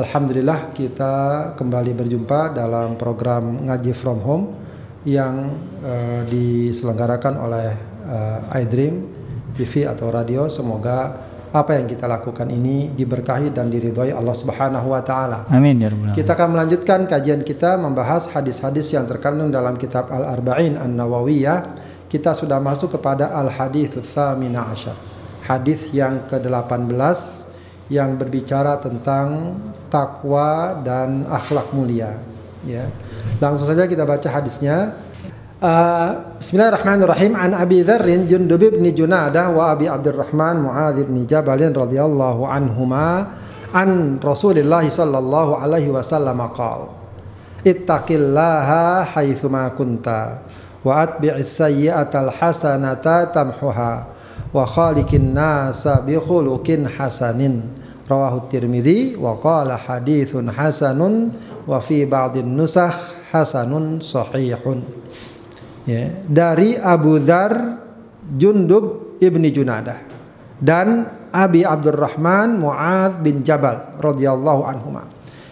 Alhamdulillah kita kembali berjumpa dalam program Ngaji From Home yang uh, diselenggarakan oleh uh, iDream TV atau radio. Semoga apa yang kita lakukan ini diberkahi dan diridhoi Allah Subhanahu wa taala. Amin ya rabbal Kita akan melanjutkan kajian kita membahas hadis-hadis yang terkandung dalam kitab Al-Arba'in An-Nawawiyah. Kita sudah masuk kepada Al-Hadits Tsamina Asyar. Hadis yang ke-18 yang berbicara tentang takwa dan akhlak mulia. Ya. Langsung saja kita baca hadisnya. Uh, Bismillahirrahmanirrahim. An Abi Dzar Jundub bin Junadah wa Abi Abdurrahman Muadz bin Jabal radhiyallahu anhuma an Rasulillah sallallahu alaihi wasallam qala Ittaqillaha haitsuma kunta wa atbi'is sayyi'atal hasanata tamhuha wa khaliqin nasa bi khuluqin hasanin rawahu Tirmidzi wa qala haditsun hasanun wa fi ba'dhin nusakh hasanun sahihun ya dari Abu Dzar Jundub ibni Junadah dan Abi Abdurrahman Muad bin Jabal radhiyallahu anhuma.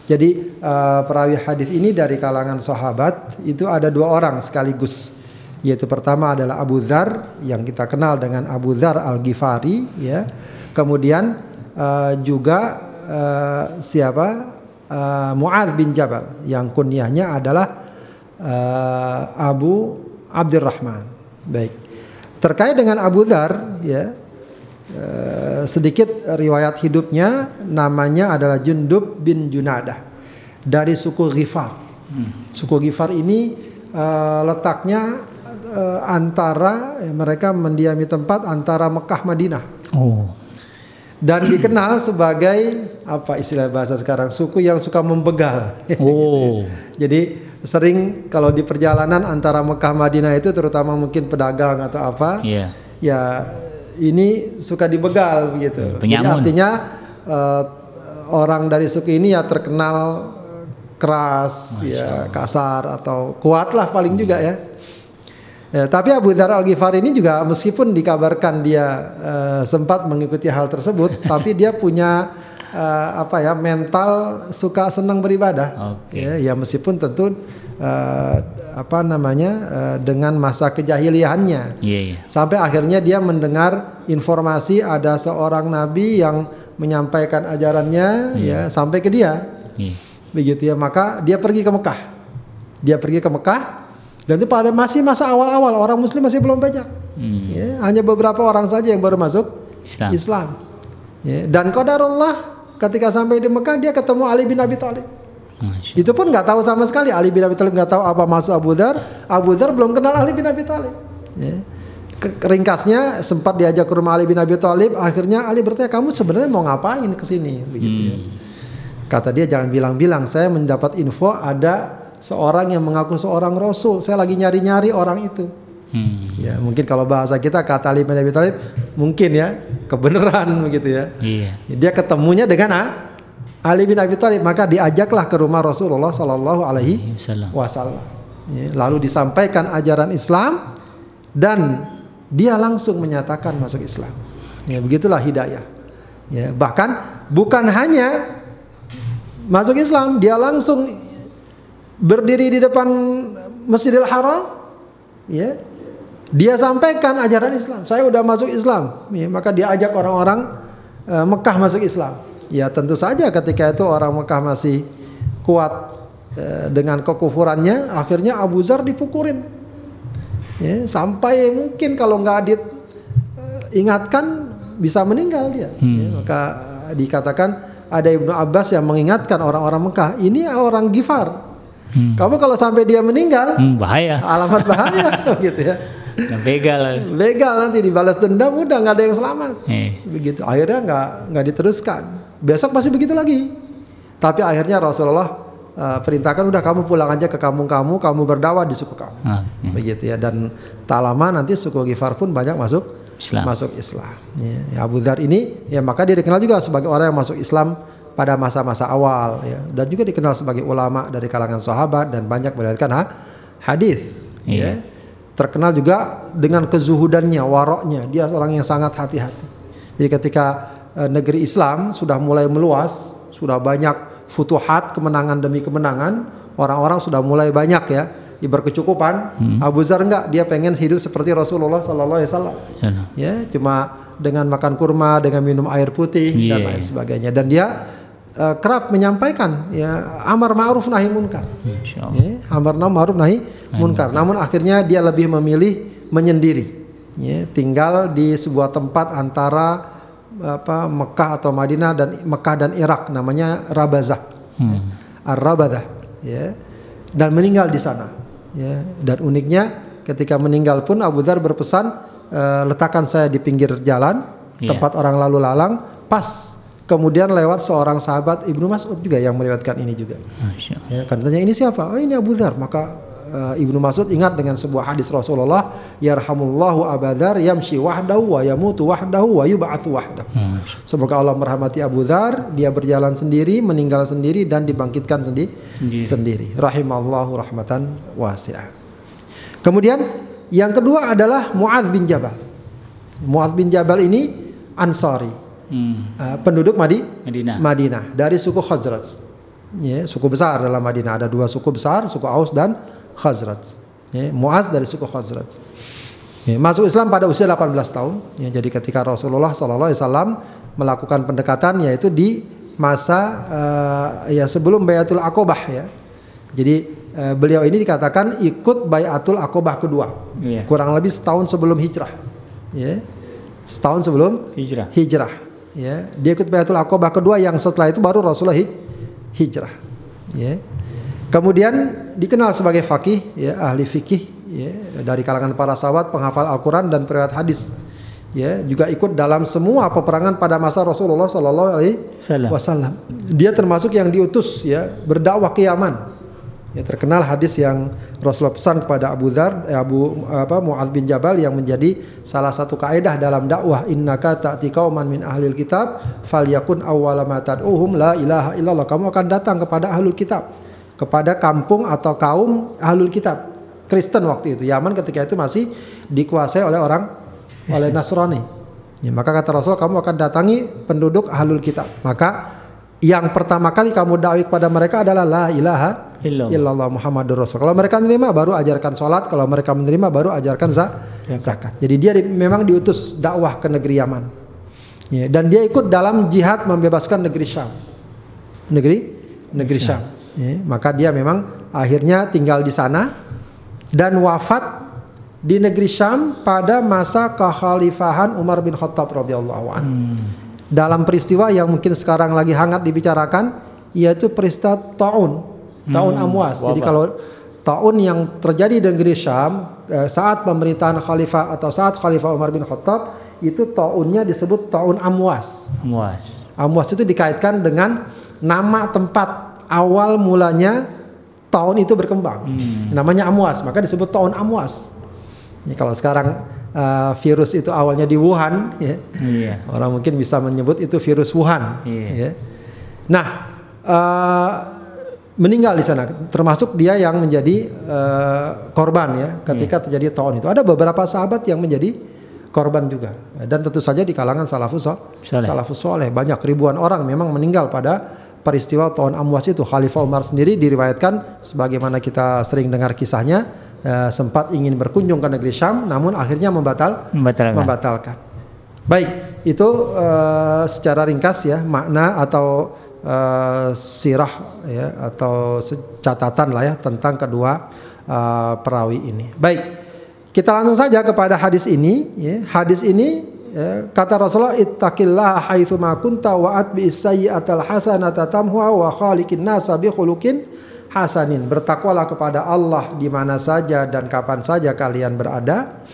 Jadi uh, perawi hadis ini dari kalangan sahabat itu ada dua orang sekaligus. Yaitu pertama adalah Abu Dzar yang kita kenal dengan Abu Dzar Al-Ghifari ya. Kemudian uh, juga uh, siapa uh, Muadz bin Jabal yang kunyahnya adalah uh, Abu Abdurrahman. Baik. Terkait dengan Abu Dhar ya uh, sedikit riwayat hidupnya namanya adalah Jundub bin Junadah dari suku Ghifar. Hmm. Suku Ghifar ini uh, letaknya uh, antara eh, mereka mendiami tempat antara Mekah Madinah. Oh dan dikenal sebagai apa istilah bahasa sekarang suku yang suka membegal. Oh. Jadi sering kalau di perjalanan antara Mekah Madinah itu terutama mungkin pedagang atau apa, yeah. ya ini suka dibegal begitu. Jadi artinya uh, orang dari suku ini ya terkenal keras, Masya ya kasar atau kuat lah paling hmm. juga ya. Ya, tapi Abu Dhar Al Ghifari ini juga meskipun dikabarkan dia uh, sempat mengikuti hal tersebut, tapi dia punya uh, apa ya mental suka senang beribadah. Okay. Ya, ya meskipun tentu uh, apa namanya uh, dengan masa kejahiliannya. Yeah, yeah. Sampai akhirnya dia mendengar informasi ada seorang nabi yang menyampaikan ajarannya yeah. ya sampai ke dia. Yeah. Begitu ya, maka dia pergi ke Mekah. Dia pergi ke Mekah dan itu pada masih masa awal-awal orang Muslim masih belum banyak. Hmm. Ya, hanya beberapa orang saja yang baru masuk Islam. Islam. Ya, dan Allah ketika sampai di Mekah dia ketemu Ali bin Abi Thalib. Itu pun nggak tahu sama sekali Ali bin Abi Thalib nggak tahu apa masuk Abu Dhar. Abu Dhar belum kenal Ali bin Abi Thalib. Ya. Ringkasnya sempat diajak ke rumah Ali bin Abi Thalib. Akhirnya Ali bertanya kamu sebenarnya mau ngapain ke sini? Begitu ya. hmm. ya. Kata dia jangan bilang-bilang saya mendapat info ada seorang yang mengaku seorang rasul. Saya lagi nyari-nyari orang itu. Hmm. Ya, mungkin kalau bahasa kita kata Ali bin Abi Thalib mungkin ya kebenaran begitu ya. Iya. Dia ketemunya dengan ah, Ali bin Abi Thalib, maka diajaklah ke rumah Rasulullah sallallahu alaihi wasallam. Ya, lalu disampaikan ajaran Islam dan dia langsung menyatakan masuk Islam. Ya, begitulah hidayah. Ya, bahkan bukan hanya masuk Islam, dia langsung berdiri di depan Masjidil Haram, ya, dia sampaikan ajaran Islam. Saya udah masuk Islam, ya, maka dia ajak orang-orang uh, Mekah masuk Islam. Ya tentu saja ketika itu orang Mekah masih kuat uh, dengan kekufurannya, akhirnya Abu Zar dipukurin. Ya, sampai mungkin kalau nggak diingatkan uh, bisa meninggal dia. Hmm. Ya, maka dikatakan ada Ibnu Abbas yang mengingatkan orang-orang Mekah, ini orang Gifar, Hmm. Kamu kalau sampai dia meninggal, hmm, bahaya. Alamat bahaya gitu ya. Nah, begal. Begal nanti dibalas dendam udah nggak ada yang selamat. Eh. Begitu. Akhirnya nggak nggak diteruskan. Besok masih begitu lagi. Tapi akhirnya Rasulullah uh, perintahkan udah kamu pulang aja ke kampung kamu, kamu berdakwah di suku kamu. Ah, ya. Begitu ya. Dan tak lama nanti suku Gifar pun banyak masuk Islam. masuk Islam. Ya, Abu Dhar ini ya maka dia dikenal juga sebagai orang yang masuk Islam pada masa-masa awal ya. Dan juga dikenal sebagai ulama dari kalangan sahabat dan banyak meriwayatkan ha, hadis yeah. ya terkenal juga dengan kezuhudannya waroknya. Dia orang yang sangat hati-hati. Jadi ketika e, negeri Islam sudah mulai meluas sudah banyak futuhat kemenangan demi kemenangan orang-orang sudah mulai banyak ya berkecukupan. Hmm. Abu Zar enggak? Dia pengen hidup seperti Rasulullah Sallallahu Alaihi Wasallam. Ya cuma dengan makan kurma dengan minum air putih yeah. dan lain sebagainya. Dan dia uh, kerap menyampaikan ya amar ma'ruf nahi munkar. Ya, amar ma'ruf nahi munkar. namun akhirnya dia lebih memilih menyendiri. Ya, tinggal di sebuah tempat antara apa Mekah atau Madinah dan Mekah dan Irak namanya Rabazah. Hmm. Ar-Rabadah ya dan meninggal di sana. Ya dan uniknya ketika meninggal pun Abu Dhar berpesan e, letakkan saya di pinggir jalan yeah. tempat orang lalu lalang pas kemudian lewat seorang sahabat Ibnu Mas'ud juga yang meriwayatkan ini juga. Ya katanya ini siapa? Oh ini Abu Dhar maka uh, Ibnu Mas'ud ingat dengan sebuah hadis Rasulullah yarhamullahu abadar yamshi wahdahu wa yamutu wahdahu wa yub'atsu wahdahu. Hmm. semoga Allah merahmati Abu Dhar dia berjalan sendiri meninggal sendiri dan dibangkitkan sendi sendiri, sendiri. rahimallahu rahmatan wasi'ah. Kemudian yang kedua adalah Muadz bin Jabal. Muadz bin Jabal ini Ansari hmm. uh, penduduk Madi Madinah. Madinah dari suku Khazraj Ya, suku besar dalam Madinah ada dua suku besar, suku Aus dan Khazraj. Ya, Muaz dari suku Khazraj. Ya, masuk Islam pada usia 18 tahun. Ya, jadi ketika Rasulullah SAW melakukan pendekatan yaitu di masa uh, ya sebelum Bayatul Aqobah ya. Jadi uh, beliau ini dikatakan ikut Bayatul Aqobah kedua. Yeah. Kurang lebih setahun sebelum hijrah. Ya. Setahun sebelum hijrah. Hijrah. Ya, dia ikut Bayatul Aqobah kedua yang setelah itu baru Rasulullah hijrah. Ya. Kemudian dikenal sebagai fakih, ya, ahli fikih, ya, dari kalangan para sahabat, penghafal Al-Quran dan periwayat hadis. Ya, juga ikut dalam semua peperangan pada masa Rasulullah Sallallahu Alaihi Wasallam. Dia termasuk yang diutus, ya, berdakwah ke Yaman. Ya, terkenal hadis yang Rasulullah pesan kepada Abu Dhar, eh, Abu apa Muadz bin Jabal yang menjadi salah satu kaidah dalam dakwah innaka ta'ti qauman min ahlil kitab falyakun awwala ma tad'uhum la ilaha illallah. Kamu akan datang kepada ahlul kitab kepada kampung atau kaum ahlul kitab Kristen waktu itu Yaman ketika itu masih dikuasai oleh orang oleh Nasrani ya, maka kata Rasul kamu akan datangi penduduk ahlul kitab maka yang pertama kali kamu dakwah kepada mereka adalah la ilaha illallah Muhammadur Rasul. Kalau mereka menerima baru ajarkan sholat, kalau mereka menerima baru ajarkan zakat. Jadi dia di, memang diutus dakwah ke negeri Yaman. Ya, dan dia ikut dalam jihad membebaskan negeri Syam. Negeri negeri Syam. Ya, maka dia memang akhirnya tinggal di sana dan wafat di negeri Syam pada masa kekhalifahan Umar bin Khattab radhiyallahu anhu. Hmm. Dalam peristiwa yang mungkin sekarang lagi hangat dibicarakan yaitu peristiwa taun, taun hmm. Amwas. Wabah. Jadi kalau taun yang terjadi di negeri Syam eh, saat pemerintahan khalifah atau saat khalifah Umar bin Khattab itu taunnya disebut taun Amwas. Amwas. Amwas itu dikaitkan dengan nama tempat awal mulanya tahun itu berkembang. Hmm. Namanya Amwas, maka disebut tahun Amwas. Ya, kalau sekarang uh, virus itu awalnya di Wuhan, ya, yeah. orang mungkin bisa menyebut itu virus Wuhan. Yeah. Ya. Nah, uh, meninggal di sana, termasuk dia yang menjadi uh, korban ya ketika yeah. terjadi tahun itu. Ada beberapa sahabat yang menjadi korban juga, dan tentu saja di kalangan salafus salafus soleh banyak ribuan orang memang meninggal pada peristiwa tahun Amwas itu Khalifah Umar sendiri diriwayatkan sebagaimana kita sering dengar kisahnya eh, sempat ingin berkunjung ke negeri Syam namun akhirnya membatal membatalkan. membatalkan. Baik, itu eh, secara ringkas ya makna atau eh, sirah ya atau catatan lah ya tentang kedua eh, perawi ini. Baik. Kita langsung saja kepada hadis ini ya. Hadis ini Ya, kata Rasulullah ittaqillah haitsu ma kunta wa atbi sayyi'atal hasanata tamhuha wa khaliqin nasa bi hasanin. Bertakwalah kepada Allah di mana saja dan kapan saja kalian berada.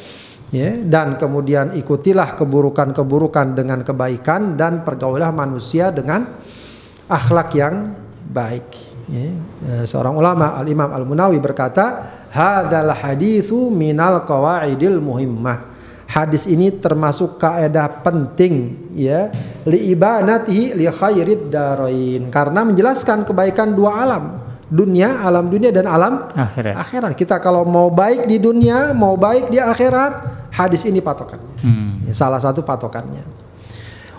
Ya, dan kemudian ikutilah keburukan-keburukan dengan kebaikan dan pergaulilah manusia dengan akhlak yang baik. Ya, ya seorang ulama Al Imam Al Munawi berkata, "Hadzal haditsu minal qawaidil muhimmah." Hadis ini termasuk kaidah penting ya li ibanatihi li khairid darain karena menjelaskan kebaikan dua alam dunia alam dunia dan alam akhirat. akhirat kita kalau mau baik di dunia mau baik di akhirat hadis ini patokannya hmm. ya, salah satu patokannya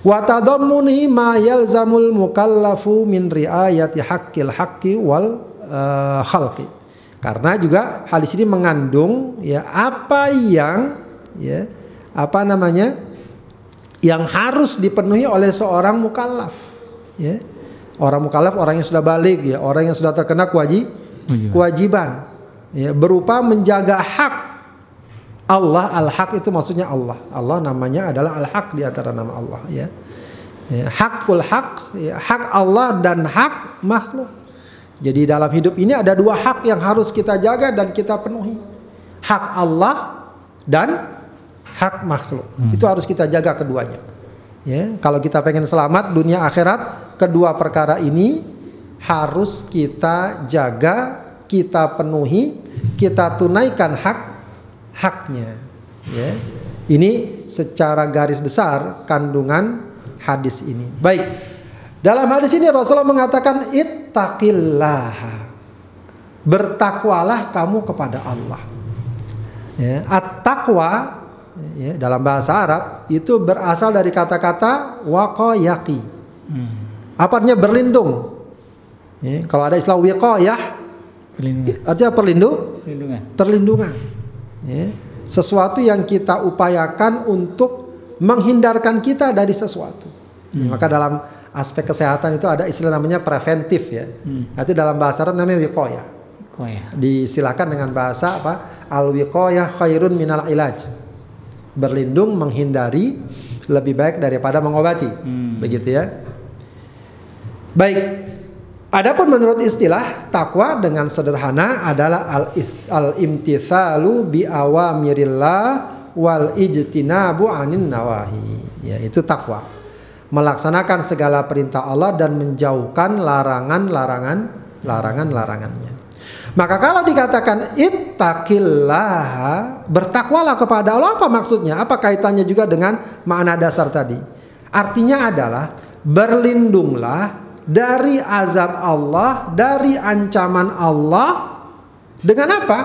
Wa tadammuni ma yalzamul mukallafu min riayati haqqil haqqi wal uh, khalqi. Karena juga hadis ini mengandung ya apa yang ya apa namanya yang harus dipenuhi oleh seorang mukallaf ya orang mukallaf orang yang sudah balik ya orang yang sudah terkena kewajib kewajiban ya berupa menjaga hak Allah al-haq itu maksudnya Allah Allah namanya adalah al-haq di antara nama Allah ya, ya hakul hak ya, hak Allah dan hak makhluk jadi dalam hidup ini ada dua hak yang harus kita jaga dan kita penuhi. Hak Allah dan hak makhluk. Hmm. Itu harus kita jaga keduanya. Ya, kalau kita pengen selamat dunia akhirat, kedua perkara ini harus kita jaga, kita penuhi, kita tunaikan hak haknya. Ya. Ini secara garis besar kandungan hadis ini. Baik. Dalam hadis ini Rasulullah mengatakan ittaqillah. Bertakwalah kamu kepada Allah. Ya, at-taqwa ya, dalam bahasa Arab itu berasal dari kata-kata waqayaqi. Hmm. Apa artinya berlindung? Ya, kalau ada istilah wiqayah artinya perlindung, perlindungan. Perlindungan. Ya, sesuatu yang kita upayakan untuk menghindarkan kita dari sesuatu. Hmm. Maka dalam aspek kesehatan itu ada istilah namanya preventif ya. Hmm. Nanti dalam bahasa Arab namanya wiqoya. Disilakan dengan bahasa apa? Al wiqoya khairun minal ilaj. Berlindung menghindari lebih baik daripada mengobati. Hmm. Begitu ya. Baik. Adapun menurut istilah takwa dengan sederhana adalah al, al imtithalu bi awamirillah wal ijtinabu anin nawahi. Ya, itu takwa melaksanakan segala perintah Allah dan menjauhkan larangan-larangan larangan-larangannya. Maka kalau dikatakan ittaqillah, bertakwalah kepada Allah apa maksudnya? Apa kaitannya juga dengan makna dasar tadi? Artinya adalah berlindunglah dari azab Allah, dari ancaman Allah dengan apa?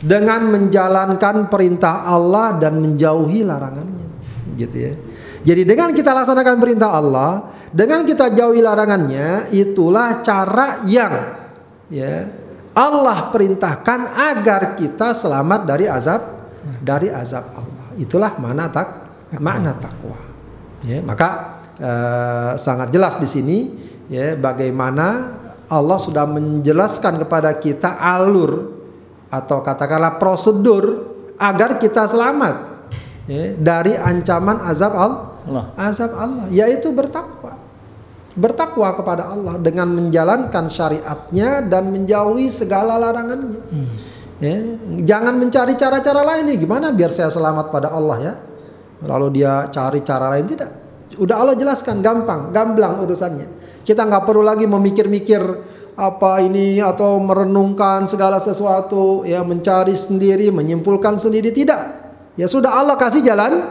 Dengan menjalankan perintah Allah dan menjauhi larangannya. Gitu ya. Jadi dengan kita laksanakan perintah Allah, dengan kita jauhi larangannya, itulah cara yang ya Allah perintahkan agar kita selamat dari azab dari azab Allah. Itulah makna tak makna takwa. Ya, maka eh, sangat jelas di sini ya bagaimana Allah sudah menjelaskan kepada kita alur atau katakanlah prosedur agar kita selamat ya, dari ancaman azab Allah. Azab Allah yaitu bertakwa. Bertakwa kepada Allah dengan menjalankan syariatnya dan menjauhi segala larangannya. Hmm. Ya, jangan mencari cara-cara lain nih gimana biar saya selamat pada Allah ya. Lalu dia cari cara lain tidak. Udah Allah jelaskan gampang, gamblang urusannya. Kita nggak perlu lagi memikir-mikir apa ini atau merenungkan segala sesuatu ya mencari sendiri menyimpulkan sendiri. Tidak. Ya sudah Allah kasih jalan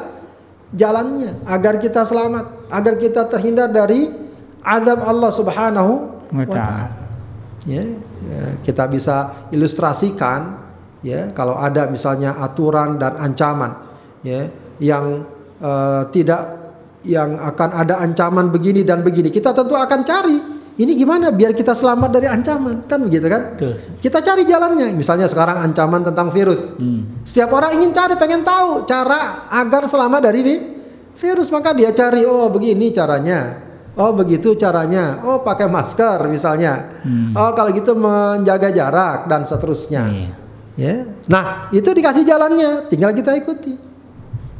jalannya agar kita selamat, agar kita terhindar dari azab Allah Subhanahu wa taala. Ya, ya, kita bisa ilustrasikan ya kalau ada misalnya aturan dan ancaman ya yang uh, tidak yang akan ada ancaman begini dan begini. Kita tentu akan cari ini gimana biar kita selamat dari ancaman kan begitu kan? Betul. kita cari jalannya. Misalnya sekarang ancaman tentang virus. Hmm. setiap orang ingin cari pengen tahu cara agar selamat dari virus. Maka dia cari oh begini caranya. Oh begitu caranya. Oh pakai masker misalnya. Hmm. oh kalau gitu menjaga jarak dan seterusnya. Hmm. ya. Nah itu dikasih jalannya. Tinggal kita ikuti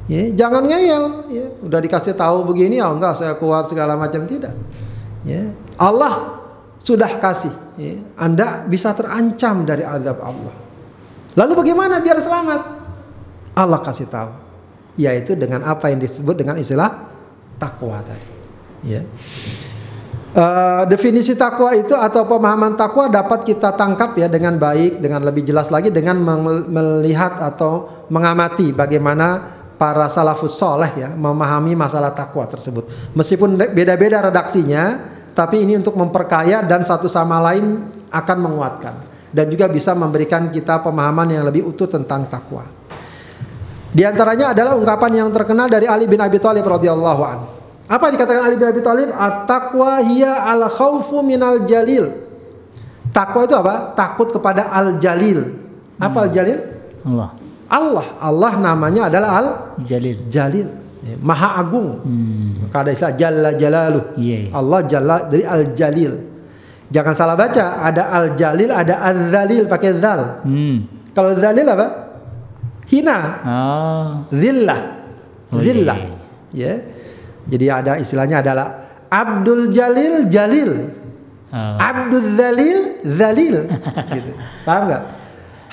ya jangan ngeyel. Ya udah dikasih tahu begini oh enggak saya kuat segala macam. Tidak. Ya Allah sudah kasih. Ya, Anda bisa terancam dari azab Allah. Lalu bagaimana biar selamat? Allah kasih tahu yaitu dengan apa yang disebut dengan istilah takwa tadi. Ya. Uh, definisi takwa itu atau pemahaman takwa dapat kita tangkap ya dengan baik, dengan lebih jelas lagi dengan melihat atau mengamati bagaimana para salafus soleh ya memahami masalah takwa tersebut. Meskipun beda-beda redaksinya, tapi ini untuk memperkaya dan satu sama lain akan menguatkan dan juga bisa memberikan kita pemahaman yang lebih utuh tentang takwa. Di antaranya adalah ungkapan yang terkenal dari Ali bin Abi Thalib radhiyallahu an. Apa yang dikatakan Ali bin Abi Thalib? At-taqwa hiya al khaufu minal jalil. Takwa itu apa? Takut kepada al jalil. Apa al jalil? Allah. Allah. Allah namanya adalah al Jalil. jalil. Ya, Maha agung. Hmm. Ada istilah jalla jalaluh. Iya. iya. Allah jalla dari al jalil. Jangan salah baca, ada al jalil, ada al zalil pakai zal. Hmm. Kalau zalil apa? Hina. Oh. Zillah. Oh, Zillah. iya. Ya. Jadi ada istilahnya adalah Abdul Jalil Jalil. Oh. Abdul Zalil Zalil. gitu. Paham nggak?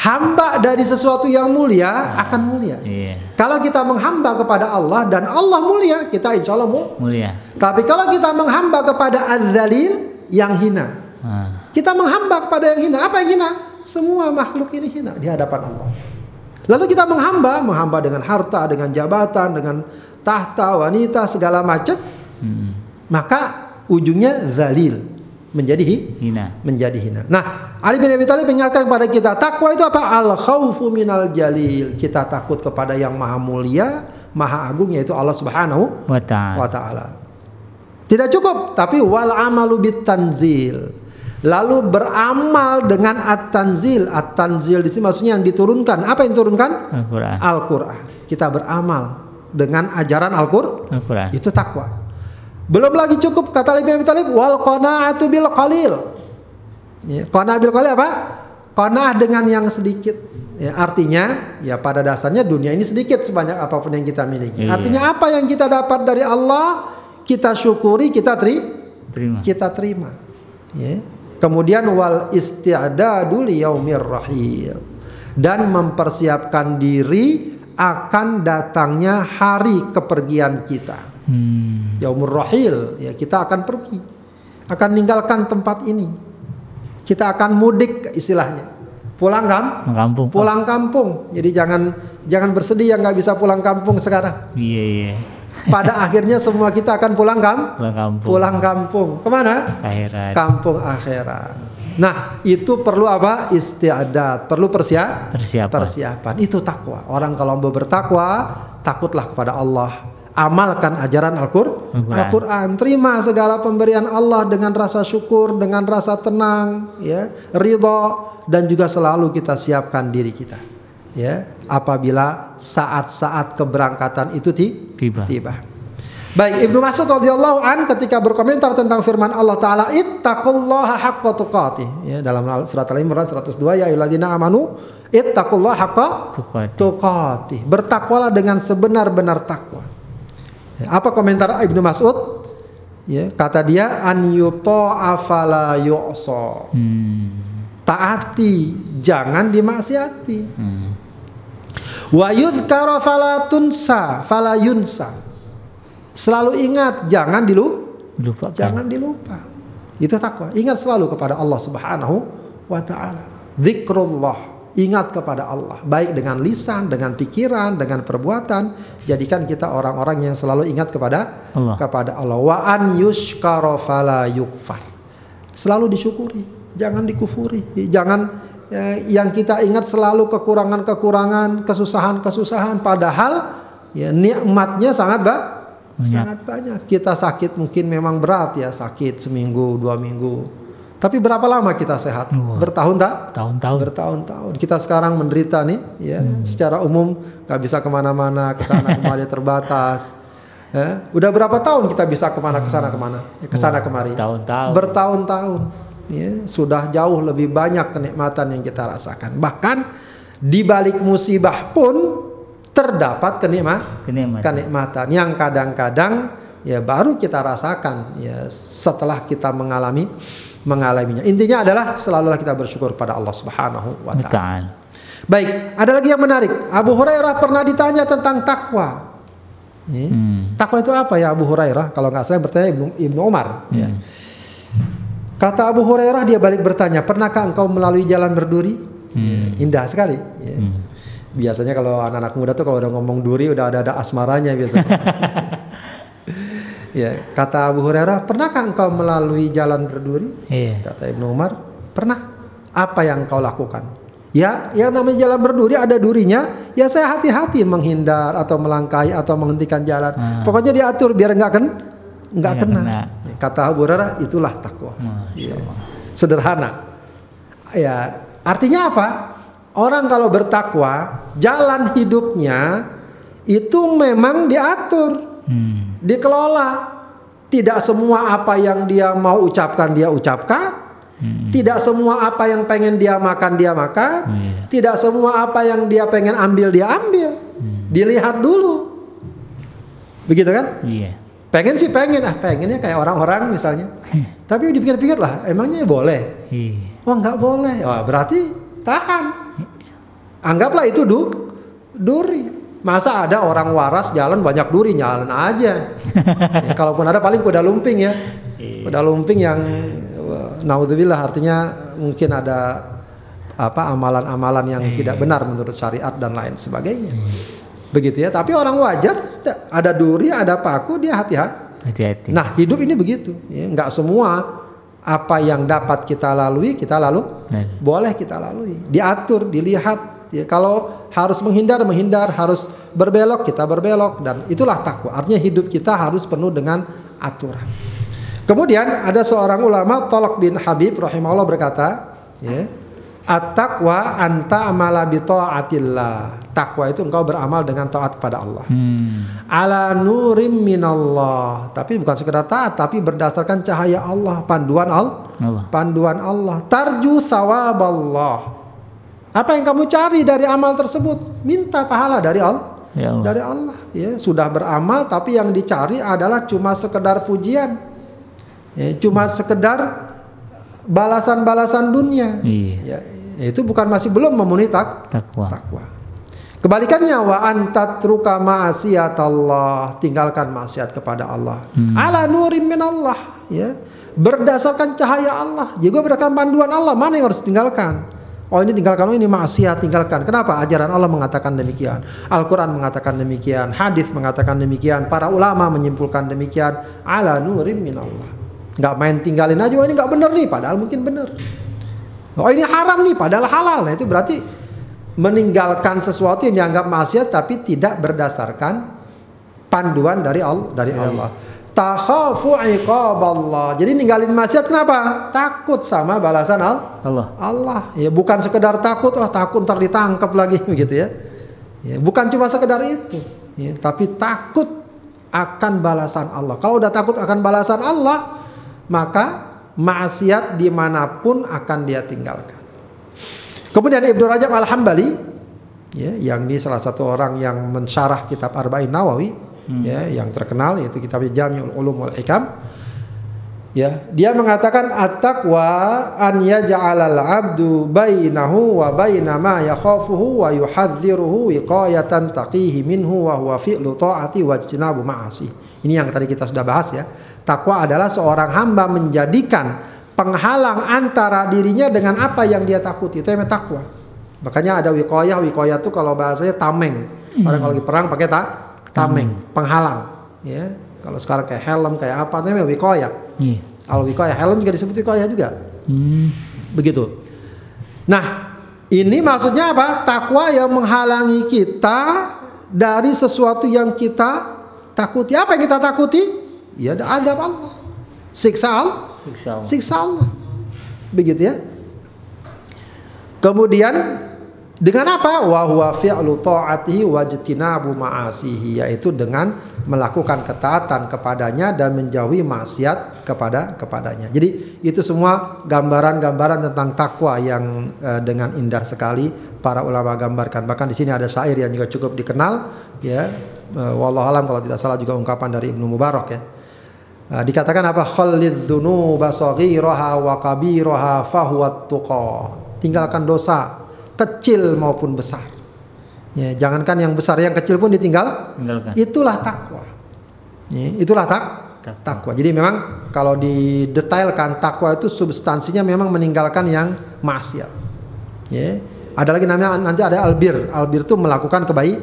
Hamba dari sesuatu yang mulia akan mulia. Iya. Kalau kita menghamba kepada Allah dan Allah mulia, kita insya Allah mu- Mulia. Tapi kalau kita menghamba kepada Az-Zalil yang hina. Ah. Kita menghamba kepada yang hina. Apa yang hina? Semua makhluk ini hina di hadapan Allah. Lalu kita menghamba, menghamba dengan harta, dengan jabatan, dengan tahta, wanita, segala macam. Hmm. Maka ujungnya zalil. Menjadi hi- Hina. menjadi hina. Nah, Ali bin Abi Thalib mengingatkan kepada kita, takwa itu apa? Al khaufu minal jalil. Kita takut kepada yang maha mulia, maha agung yaitu Allah Subhanahu Wa ta'ala. wa taala. Tidak cukup, tapi wal amalu bit tanzil. Lalu beramal dengan at-tanzil. At-tanzil di sini maksudnya yang diturunkan. Apa yang diturunkan? Al-Quran. Al-Qur'an. Kita beramal dengan ajaran Al-Qur'an. Al-Quran. Itu takwa. Belum lagi cukup kata Ali bin Abi Thalib wal qanaatu bil qalil. Ya, qanaah bil qalil apa? Qanaah dengan yang sedikit. Ya, artinya ya pada dasarnya dunia ini sedikit sebanyak apa pun yang kita miliki. Iya. Artinya apa yang kita dapat dari Allah kita syukuri, kita teri, Terima. kita terima. Ya. Kemudian wal isti'dadu liyaumir rahil dan mempersiapkan diri akan datangnya hari kepergian kita. Hmm. Yaumur rahil, ya kita akan pergi. Akan meninggalkan tempat ini. Kita akan mudik istilahnya. Pulang kam? Kampung. Pulang kampung. Jadi jangan jangan bersedih yang nggak bisa pulang kampung sekarang. Iya iya. Pada akhirnya semua kita akan pulang kam? Pulang kampung. Pulang kampung. Ke mana? Akhirat. Kampung akhirat. Nah, itu perlu apa? Istiadat, perlu persiap Persiapan. persiapan. Itu takwa. Orang kalau mau bertakwa, takutlah kepada Allah. Amalkan ajaran Al-Qur- Al-Quran. Al-Quran. Terima segala pemberian Allah dengan rasa syukur, dengan rasa tenang, ya, ridho, dan juga selalu kita siapkan diri kita. Ya, apabila saat-saat keberangkatan itu ti- Tiba. tiba. Baik, Ibnu Mas'ud radhiyallahu an ketika berkomentar tentang firman Allah taala ittaqullaha haqqa tuqatih ya dalam surat Al-Imran 102 ya ayyuhalladzina amanu ittaqullaha haqqa Tuqat. tuqatih. Bertakwalah dengan sebenar-benar takwa. Apa komentar Ibnu Mas'ud? Ya, kata dia an yuta'a fala yu'sa. Hmm. Taati, jangan dimaksiati. Hmm. Wa yudhkara fala tunsa, fala yunsa. Selalu ingat, jangan dilu, Lupakan. jangan dilupa. Itu takwa. Ingat selalu kepada Allah Subhanahu wa taala. Zikrullah. Ingat kepada Allah, baik dengan lisan, dengan pikiran, dengan perbuatan. Jadikan kita orang-orang yang selalu ingat kepada Allah. kepada Allah. Wa an yushkara fala yukfar. Selalu disyukuri, jangan dikufuri. Jangan ya, yang kita ingat selalu kekurangan-kekurangan, kesusahan-kesusahan padahal ya nikmatnya sangat ba Banyak. sangat banyak. Kita sakit mungkin memang berat ya, sakit seminggu, dua minggu. Tapi berapa lama kita sehat? Wah. Bertahun tak? Tahun-tahun. Bertahun-tahun. Kita sekarang menderita nih, ya. Secara umum nggak bisa ke mana-mana, ke sana kemari terbatas. Ya. Udah berapa tahun kita bisa ke mana ke sana ke mana, ya, ke sana kemari? Tahun-tahun. Bertahun-tahun. Ya, sudah jauh lebih banyak kenikmatan yang kita rasakan. Bahkan di balik musibah pun terdapat kenikmatan Kenikmatan. kenikmatan yang kadang-kadang ya baru kita rasakan ya setelah kita mengalami mengalaminya. Intinya adalah selalulah kita bersyukur pada Allah Subhanahu wa taala. Baik, ada lagi yang menarik. Abu Hurairah pernah ditanya tentang takwa. Ya. Hmm. Takwa itu apa ya Abu Hurairah? Kalau nggak salah bertanya Ibnu, Ibnu Umar. ya. Hmm. Kata Abu Hurairah dia balik bertanya, pernahkah engkau melalui jalan berduri? Hmm. Indah sekali. ya. Hmm. Biasanya kalau anak-anak muda tuh kalau udah ngomong duri udah ada ada asmaranya biasanya. ya, kata Abu Hurairah, pernahkah engkau melalui jalan berduri? Iya. Kata Ibnu Umar, pernah. Apa yang kau lakukan? Ya, yang namanya jalan berduri ada durinya. Ya saya hati-hati menghindar atau melangkahi atau menghentikan jalan. Ah. Pokoknya diatur biar nggak ken, nggak Nggak kena. kena. Kata Abu Hurairah itulah takwa. Iya. Allah. Sederhana. Ya, artinya apa? Orang kalau bertakwa, jalan hidupnya itu memang diatur, Hmm. Dikelola. Tidak semua apa yang dia mau ucapkan dia ucapkan. Hmm. Tidak semua apa yang pengen dia makan dia makan. Iya. Tidak semua apa yang dia pengen ambil dia ambil. Hmm. Dilihat dulu. Begitu kan? Iya. Pengen sih pengen ah pengennya kayak orang-orang misalnya. Tapi dipikir-pikir lah, emangnya boleh? Iya. Oh nggak boleh. Wah berarti tahan. Anggaplah itu du duri. Masa ada orang waras jalan banyak duri jalan aja. Ya, kalaupun ada paling kuda lumping ya. Kuda lumping yang wah, naudzubillah artinya mungkin ada apa amalan-amalan yang tidak benar menurut syariat dan lain sebagainya. Begitu ya. Tapi orang wajar ada duri, ada paku dia hati-hati. Hati-hati. Nah hidup ini begitu, ya. nggak semua apa yang dapat kita lalui kita lalu Nah, boleh kita lalui, diatur, dilihat. Ya, kalau harus menghindar menghindar, harus berbelok kita berbelok dan itulah takwa. Artinya hidup kita harus penuh dengan aturan. Kemudian ada seorang ulama Tolok bin Habib rahimahullah berkata, ya, at-taqwa anta amala bi taatillah. Takwa itu engkau beramal dengan taat kepada Allah hmm. ala nurim minallah tapi bukan sekedar taat tapi berdasarkan cahaya Allah panduan al Allah. panduan Allah tarju sawaballah apa yang kamu cari dari amal tersebut minta pahala dari Allah Ya Allah. dari Allah ya sudah beramal tapi yang dicari adalah cuma sekedar pujian ya, cuma sekedar balasan-balasan dunia Iya. ya, itu bukan masih belum memenuhi tak Takwa. takwa. Kebalikannya wa antatruka ma'asiyatallah, tinggalkan maksiat kepada Allah. Ala nurim min Allah, ya. Berdasarkan cahaya Allah, juga berdasarkan panduan Allah, mana yang harus tinggalkan? Oh ini tinggalkan, oh ini maksiat tinggalkan. Kenapa? Ajaran Allah mengatakan demikian. Al-Quran mengatakan demikian. Hadis mengatakan demikian. Para ulama menyimpulkan demikian. Ala nurim min Allah. Nggak main tinggalin aja, oh ini nggak bener nih, padahal mungkin bener. Oh ini haram nih, padahal halal. Nah itu berarti meninggalkan sesuatu yang dianggap maksiat tapi tidak berdasarkan panduan dari Allah dari Allah. Takhafu iqaballah. Jadi ninggalin maksiat kenapa? Takut sama balasan Allah. Allah. Allah. Ya bukan sekedar takut, oh takut ntar ditangkap lagi begitu ya. Ya, bukan cuma sekedar itu, ya, tapi takut akan balasan Allah. Kalau udah takut akan balasan Allah, maka maksiat di mana pun akan dia tinggalkan. Kemudian Ibnu Rajab Al Hambali, ya, yang ini salah satu orang yang mensyarah kitab Arba'in Nawawi, ya, yang terkenal yaitu kitab Jami'ul Ulum wal Hikam. Ya, dia mengatakan at-taqwa an yaj'alal 'abdu bainahu wa baina ma yakhafuhu wa yuhadziruhu wiqayatan taqihi minhu wa huwa fi'lu ta'ati wa ijtinabu ma'asi. Ini yang tadi kita sudah bahas ya. Takwa adalah seorang hamba menjadikan penghalang antara dirinya dengan apa yang dia takuti. Itu yang takwa. Makanya ada wiqayah, wiqayah itu kalau bahasanya tameng. Orang kalau lagi perang pakai ta tameng, penghalang, ya. Kalau sekarang kayak helm, kayak apa namanya wiqayah. Iya. Al wiqayah helm juga disebut wiqayah juga. Hmm. Begitu. Nah, ini maksudnya apa? Takwa yang menghalangi kita dari sesuatu yang kita takuti. Apa yang kita takuti? Ya ada adab Allah. Siksa Allah. Siksa Allah. Siksa Allah. Begitu ya. Kemudian dengan apa? Wa huwa fi'lu ta'atihi wajtinabu ma'asihi yaitu dengan melakukan ketaatan kepadanya dan menjauhi maksiat kepada kepadanya. Jadi itu semua gambaran-gambaran tentang takwa yang eh, dengan indah sekali para ulama gambarkan. Bahkan di sini ada syair yang juga cukup dikenal ya. Eh, wallahu alam kalau tidak salah juga ungkapan dari Ibnu Mubarak ya. Uh, dikatakan apa khallid dzunuba saghiraha wa kabiraha fahuwat tuqa. Tinggalkan dosa kecil maupun besar. Ya, jangankan yang besar, yang kecil pun ditinggal. Tinggalkan. Itulah takwa. Ya, itulah tak Takwa. takwa. Jadi memang kalau didetailkan takwa itu substansinya memang meninggalkan yang maksiat. Ya. Ada lagi namanya nanti ada albir. Albir itu melakukan kebaik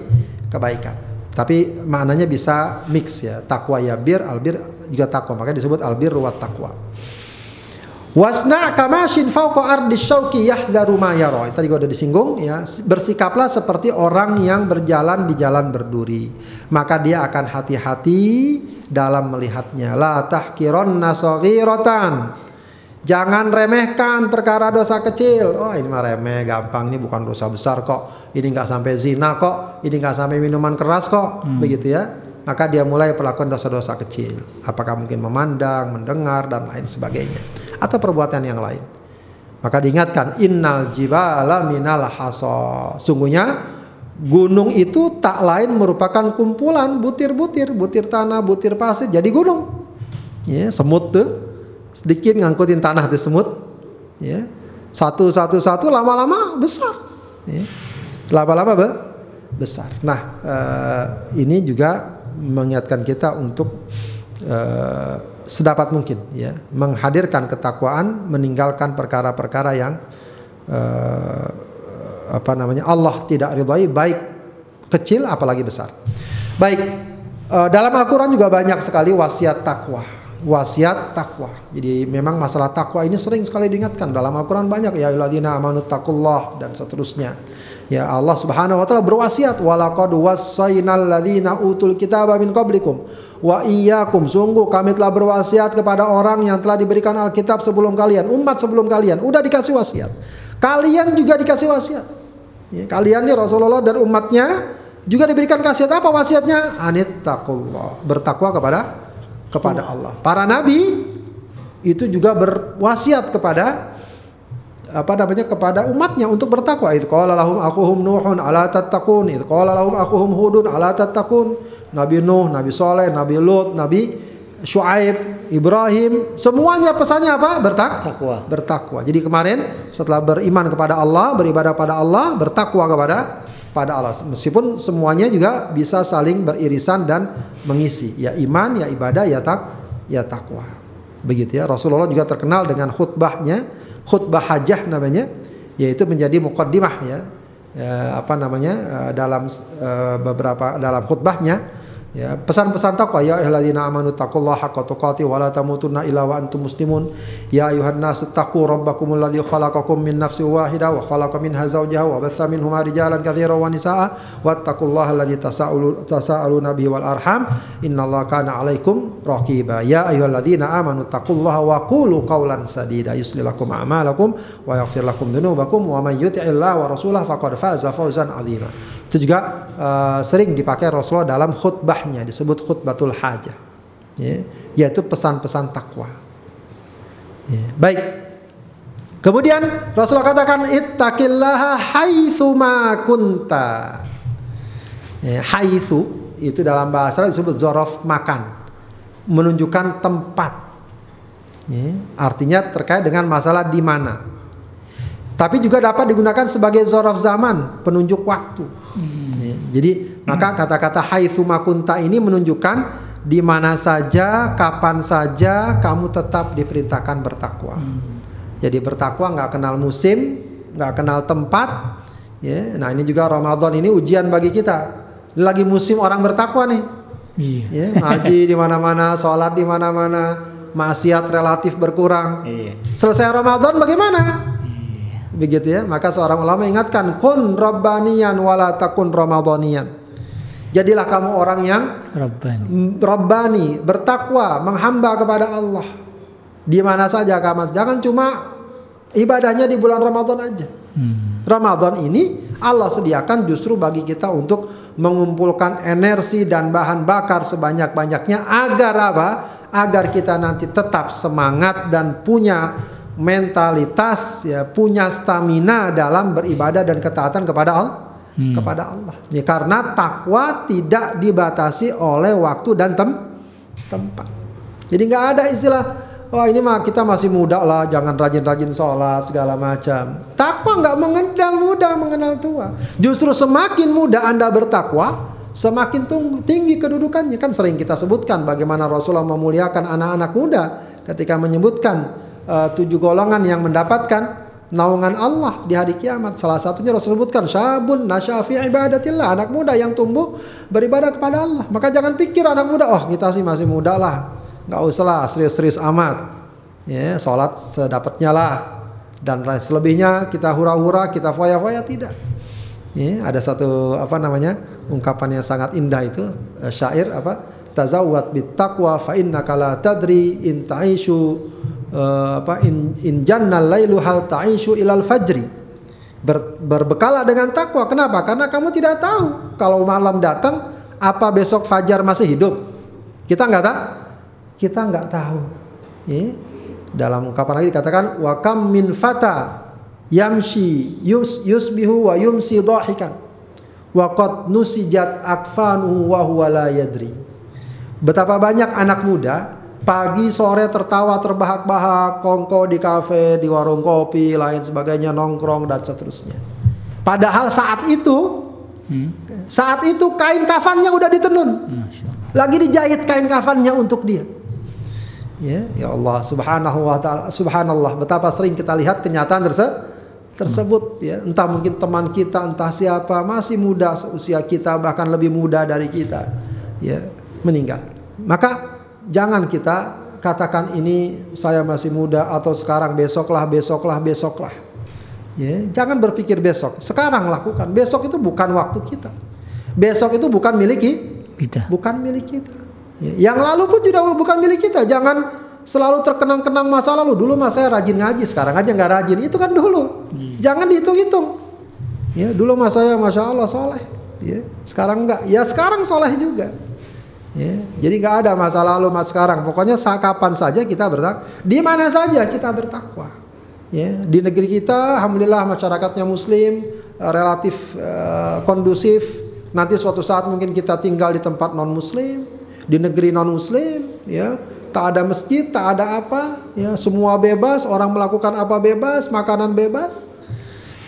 kebaikan. Tapi maknanya bisa mix ya. Takwa ya bir, albir juga takwa. Makanya disebut albir wa takwa. Wasna kamashin fauqa ardi syauki yahdharu ma yara. Tadi juga udah disinggung ya. Bersikaplah seperti orang yang berjalan di jalan berduri. Maka dia akan hati-hati dalam melihatnya. La tahkironna saghiratan. Jangan remehkan perkara dosa kecil. Oh ini mah remeh, gampang. Ini bukan dosa besar kok. Ini nggak sampai zina kok. Ini nggak sampai minuman keras kok. Begitu ya. Maka dia mulai perlakuan dosa-dosa kecil. Apakah mungkin memandang, mendengar dan lain sebagainya. Atau perbuatan yang lain. Maka diingatkan innal jibala minal hasa. Sungguhnya gunung itu tak lain merupakan kumpulan butir-butir, butir tanah, butir pasir jadi gunung. Ya, semut tuh sedikit ngangkutin tanah tuh semut. Ya. Satu satu satu lama-lama besar. Ya. Lama-lama be besar. Nah, eh, ini juga mengingatkan kita untuk eh, sedapat mungkin ya menghadirkan ketakwaan, meninggalkan perkara-perkara yang eh, apa namanya Allah tidak ridhoi baik kecil apalagi besar. Baik eh, dalam Al-Qur'an juga banyak sekali wasiat takwa. Wasiat takwa. Jadi memang masalah takwa ini sering sekali diingatkan dalam Al-Qur'an banyak ya ayyuhalladzina amanu taqullah dan seterusnya. Ya Allah Subhanahu wa taala berwasiat walaqad wassaynal ladzina utul kitaba min qablikum wa iyyakum sungguh kami telah berwasiat kepada orang yang telah diberikan Alkitab sebelum kalian, umat sebelum kalian. Udah dikasih wasiat. Kalian juga dikasih wasiat. Ya, kalian nih Rasulullah dan umatnya juga diberikan wasiat apa wasiatnya? Anittaqullah, bertakwa kepada kepada Allah. Para nabi itu juga berwasiat kepada apa namanya kepada umatnya untuk bertakwa. Itu qala lahum aquhum nuhun ala tattaqun. Itu qala lahum aquhum hudun ala tattaqun. Nabi Nuh, Nabi Soleh, Nabi Lut, Nabi Shu'aib, Ibrahim, semuanya pesannya apa? Bertak Takwa. bertakwa. Jadi kemarin setelah beriman kepada Allah, beribadah pada Allah, bertakwa kepada pada Allah. Meskipun semuanya juga bisa saling beririsan dan mengisi. Ya iman, ya ibadah, ya tak ya takwa. Begitu ya. Rasulullah juga terkenal dengan khutbahnya, khutbah hajah namanya, yaitu menjadi muqaddimah ya. Ya, apa namanya eh, dalam eh, beberapa dalam khutbahnya Ya, pesan-pesan takwa ya ayyuhalladzina amanu taqullaha haqqa tuqatih wa la tamutunna illa wa antum muslimun. Ya ayuhan nasu taqu rabbakumul ladzi khalaqakum min nafsin wahidah wa khalaqa minha zawjaha wa batha minhuma rijalan katsiran wa nisaa wattaqullaha alladzi tasaalu tasaaluna bihi wal arham innallaha kana 'alaikum raqiba. Ya ayyuhalladzina amanu taqullaha wa qulu qawlan sadida yuslih lakum a'malakum wa yaghfir lakum dhunubakum wa man yuti'illaha wa rasulahu faqad faza fawzan 'azima. Itu juga uh, sering dipakai Rasulullah dalam khutbahnya disebut khutbatul hajah. Ya, yaitu pesan-pesan takwa. Ya, baik. Kemudian Rasulullah katakan ittaqillaha haitsu ma kunta. Ya, haitsu itu dalam bahasa Arab disebut zorof makan. Menunjukkan tempat. Ya, artinya terkait dengan masalah di mana. Tapi juga dapat digunakan sebagai zorof zaman, penunjuk waktu. Ya, Jadi maka kata-kata haitsu makunta ini menunjukkan di mana saja, kapan saja kamu tetap diperintahkan bertakwa. Jadi bertakwa nggak kenal musim, nggak kenal tempat. Ya, nah ini juga Ramadan ini ujian bagi kita. Lagi musim orang bertakwa nih. Iya. Ya, ngaji di mana-mana, sholat di mana-mana, maksiat relatif berkurang. Iya. Selesai Ramadan bagaimana? Begitu ya. Maka seorang ulama ingatkan kun rabbaniyan wala takun. Jadilah kamu orang yang Rabbani. rabbani, bertakwa, menghamba kepada Allah. Di mana saja kamu. Jangan cuma ibadahnya di bulan Ramadan aja. Hmm. Ramadan ini Allah sediakan justru bagi kita untuk mengumpulkan energi dan bahan bakar sebanyak-banyaknya agar apa? Agar kita nanti tetap semangat dan punya mentalitas ya, punya stamina dalam beribadah dan ketaatan kepada Allah. Hmm. Kepada Allah. Ya, karena takwa tidak dibatasi oleh waktu dan tem tempat. Jadi nggak ada istilah Wah ini mah kita masih muda lah, jangan rajin-rajin sholat segala macam. Takwa nggak mengenal muda, mengenal tua. Justru semakin muda anda bertakwa, semakin tinggi kedudukannya. Kan sering kita sebutkan bagaimana Rasulullah memuliakan anak-anak muda ketika menyebutkan eh, tujuh golongan yang mendapatkan naungan Allah di hari kiamat. Salah satunya Rasul sebutkan syabun nasyafi ibadatillah, anak muda yang tumbuh beribadah kepada Allah. Maka jangan pikir anak muda, oh kita sih masih muda lah, nggak usah lah serius-serius amat. Ya, sholat sedapatnya lah. Dan lain selebihnya kita hura-hura, kita foya-foya tidak. Ya, ada satu apa namanya ungkapan yang sangat indah itu eh, syair apa tazawwad bit taqwa fa innaka la tadri in ta'ishu eh, apa in, in jannal lailu hal ta'ishu ilal fajri. Ber, berbekalah dengan takwa. Kenapa? Karena kamu tidak tahu kalau malam datang apa besok fajar masih hidup. Kita nggak tahu. Kita nggak tahu. Ya. Dalam ungkapan lagi dikatakan wa kam min fata yamshi yus, yusbihu wa yumsi dhahikan wa qad nusijat akfanu wa huwa la yadri. Betapa banyak anak muda pagi sore tertawa terbahak-bahak kongko di kafe di warung kopi lain sebagainya nongkrong dan seterusnya. Padahal saat itu hmm. saat itu kain kafannya udah ditenun. Lagi dijahit kain kafannya untuk dia. Ya, ya Allah Subhanahu wa taala subhanallah betapa sering kita lihat kenyataan tersebut tersebut ya entah mungkin teman kita entah siapa masih muda seusia kita bahkan lebih muda dari kita ya meninggal maka jangan kita katakan ini saya masih muda atau sekarang besoklah besoklah besoklah ya jangan berpikir besok sekarang lakukan besok itu bukan waktu kita besok itu bukan milik kita bukan milik kita Ya, yang lalu pun juga bukan milik kita. Jangan selalu terkenang-kenang masa lalu. Dulu mah saya rajin ngaji, sekarang aja nggak rajin. Itu kan dulu. Hmm. Jangan dihitung-hitung. Ya, dulu mah saya masya Allah soleh. Ya, sekarang enggak. Ya sekarang soleh juga. Ya, jadi nggak ada masa lalu mas sekarang. Pokoknya kapan saja kita bertakwa. Di mana saja kita bertakwa. Ya, di negeri kita, alhamdulillah masyarakatnya Muslim, eh, relatif uh, kondusif. Nanti suatu saat mungkin kita tinggal di tempat non Muslim, di negeri non muslim ya tak ada masjid tak ada apa ya semua bebas orang melakukan apa bebas makanan bebas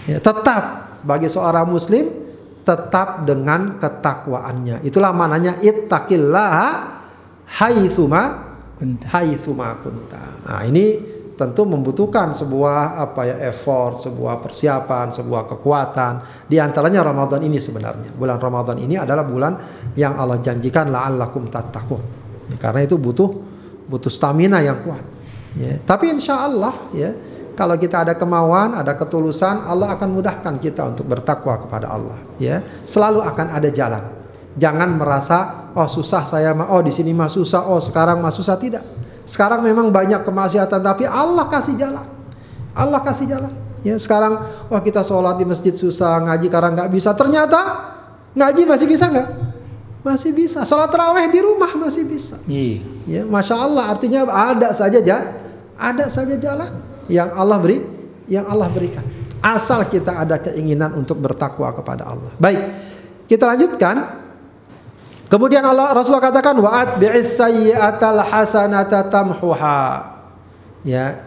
ya tetap bagi seorang muslim tetap dengan ketakwaannya itulah mananya ittaqillah haitsuma haitsuma kunta nah ini tentu membutuhkan sebuah apa ya effort, sebuah persiapan, sebuah kekuatan. Di antaranya Ramadan ini sebenarnya. Bulan Ramadan ini adalah bulan yang Allah janjikan la'allakum tattaqun. Ya, karena itu butuh butuh stamina yang kuat. Ya. Tapi insya Allah ya kalau kita ada kemauan, ada ketulusan, Allah akan mudahkan kita untuk bertakwa kepada Allah. Ya, selalu akan ada jalan. Jangan merasa oh susah saya oh di sini mah susah, oh sekarang mah susah tidak. Sekarang memang banyak kemaksiatan tapi Allah kasih jalan. Allah kasih jalan. Ya sekarang wah kita sholat di masjid susah ngaji karena nggak bisa. Ternyata ngaji masih bisa nggak? Masih bisa. Sholat terawih di rumah masih bisa. Iya. Ya masya Allah artinya ada saja ya, ada saja jalan yang Allah beri, yang Allah berikan. Asal kita ada keinginan untuk bertakwa kepada Allah. Baik, kita lanjutkan. Kemudian Allah Rasulullah katakan wa'at bi'is sayyi'atal hasanata tamhuha. Ya,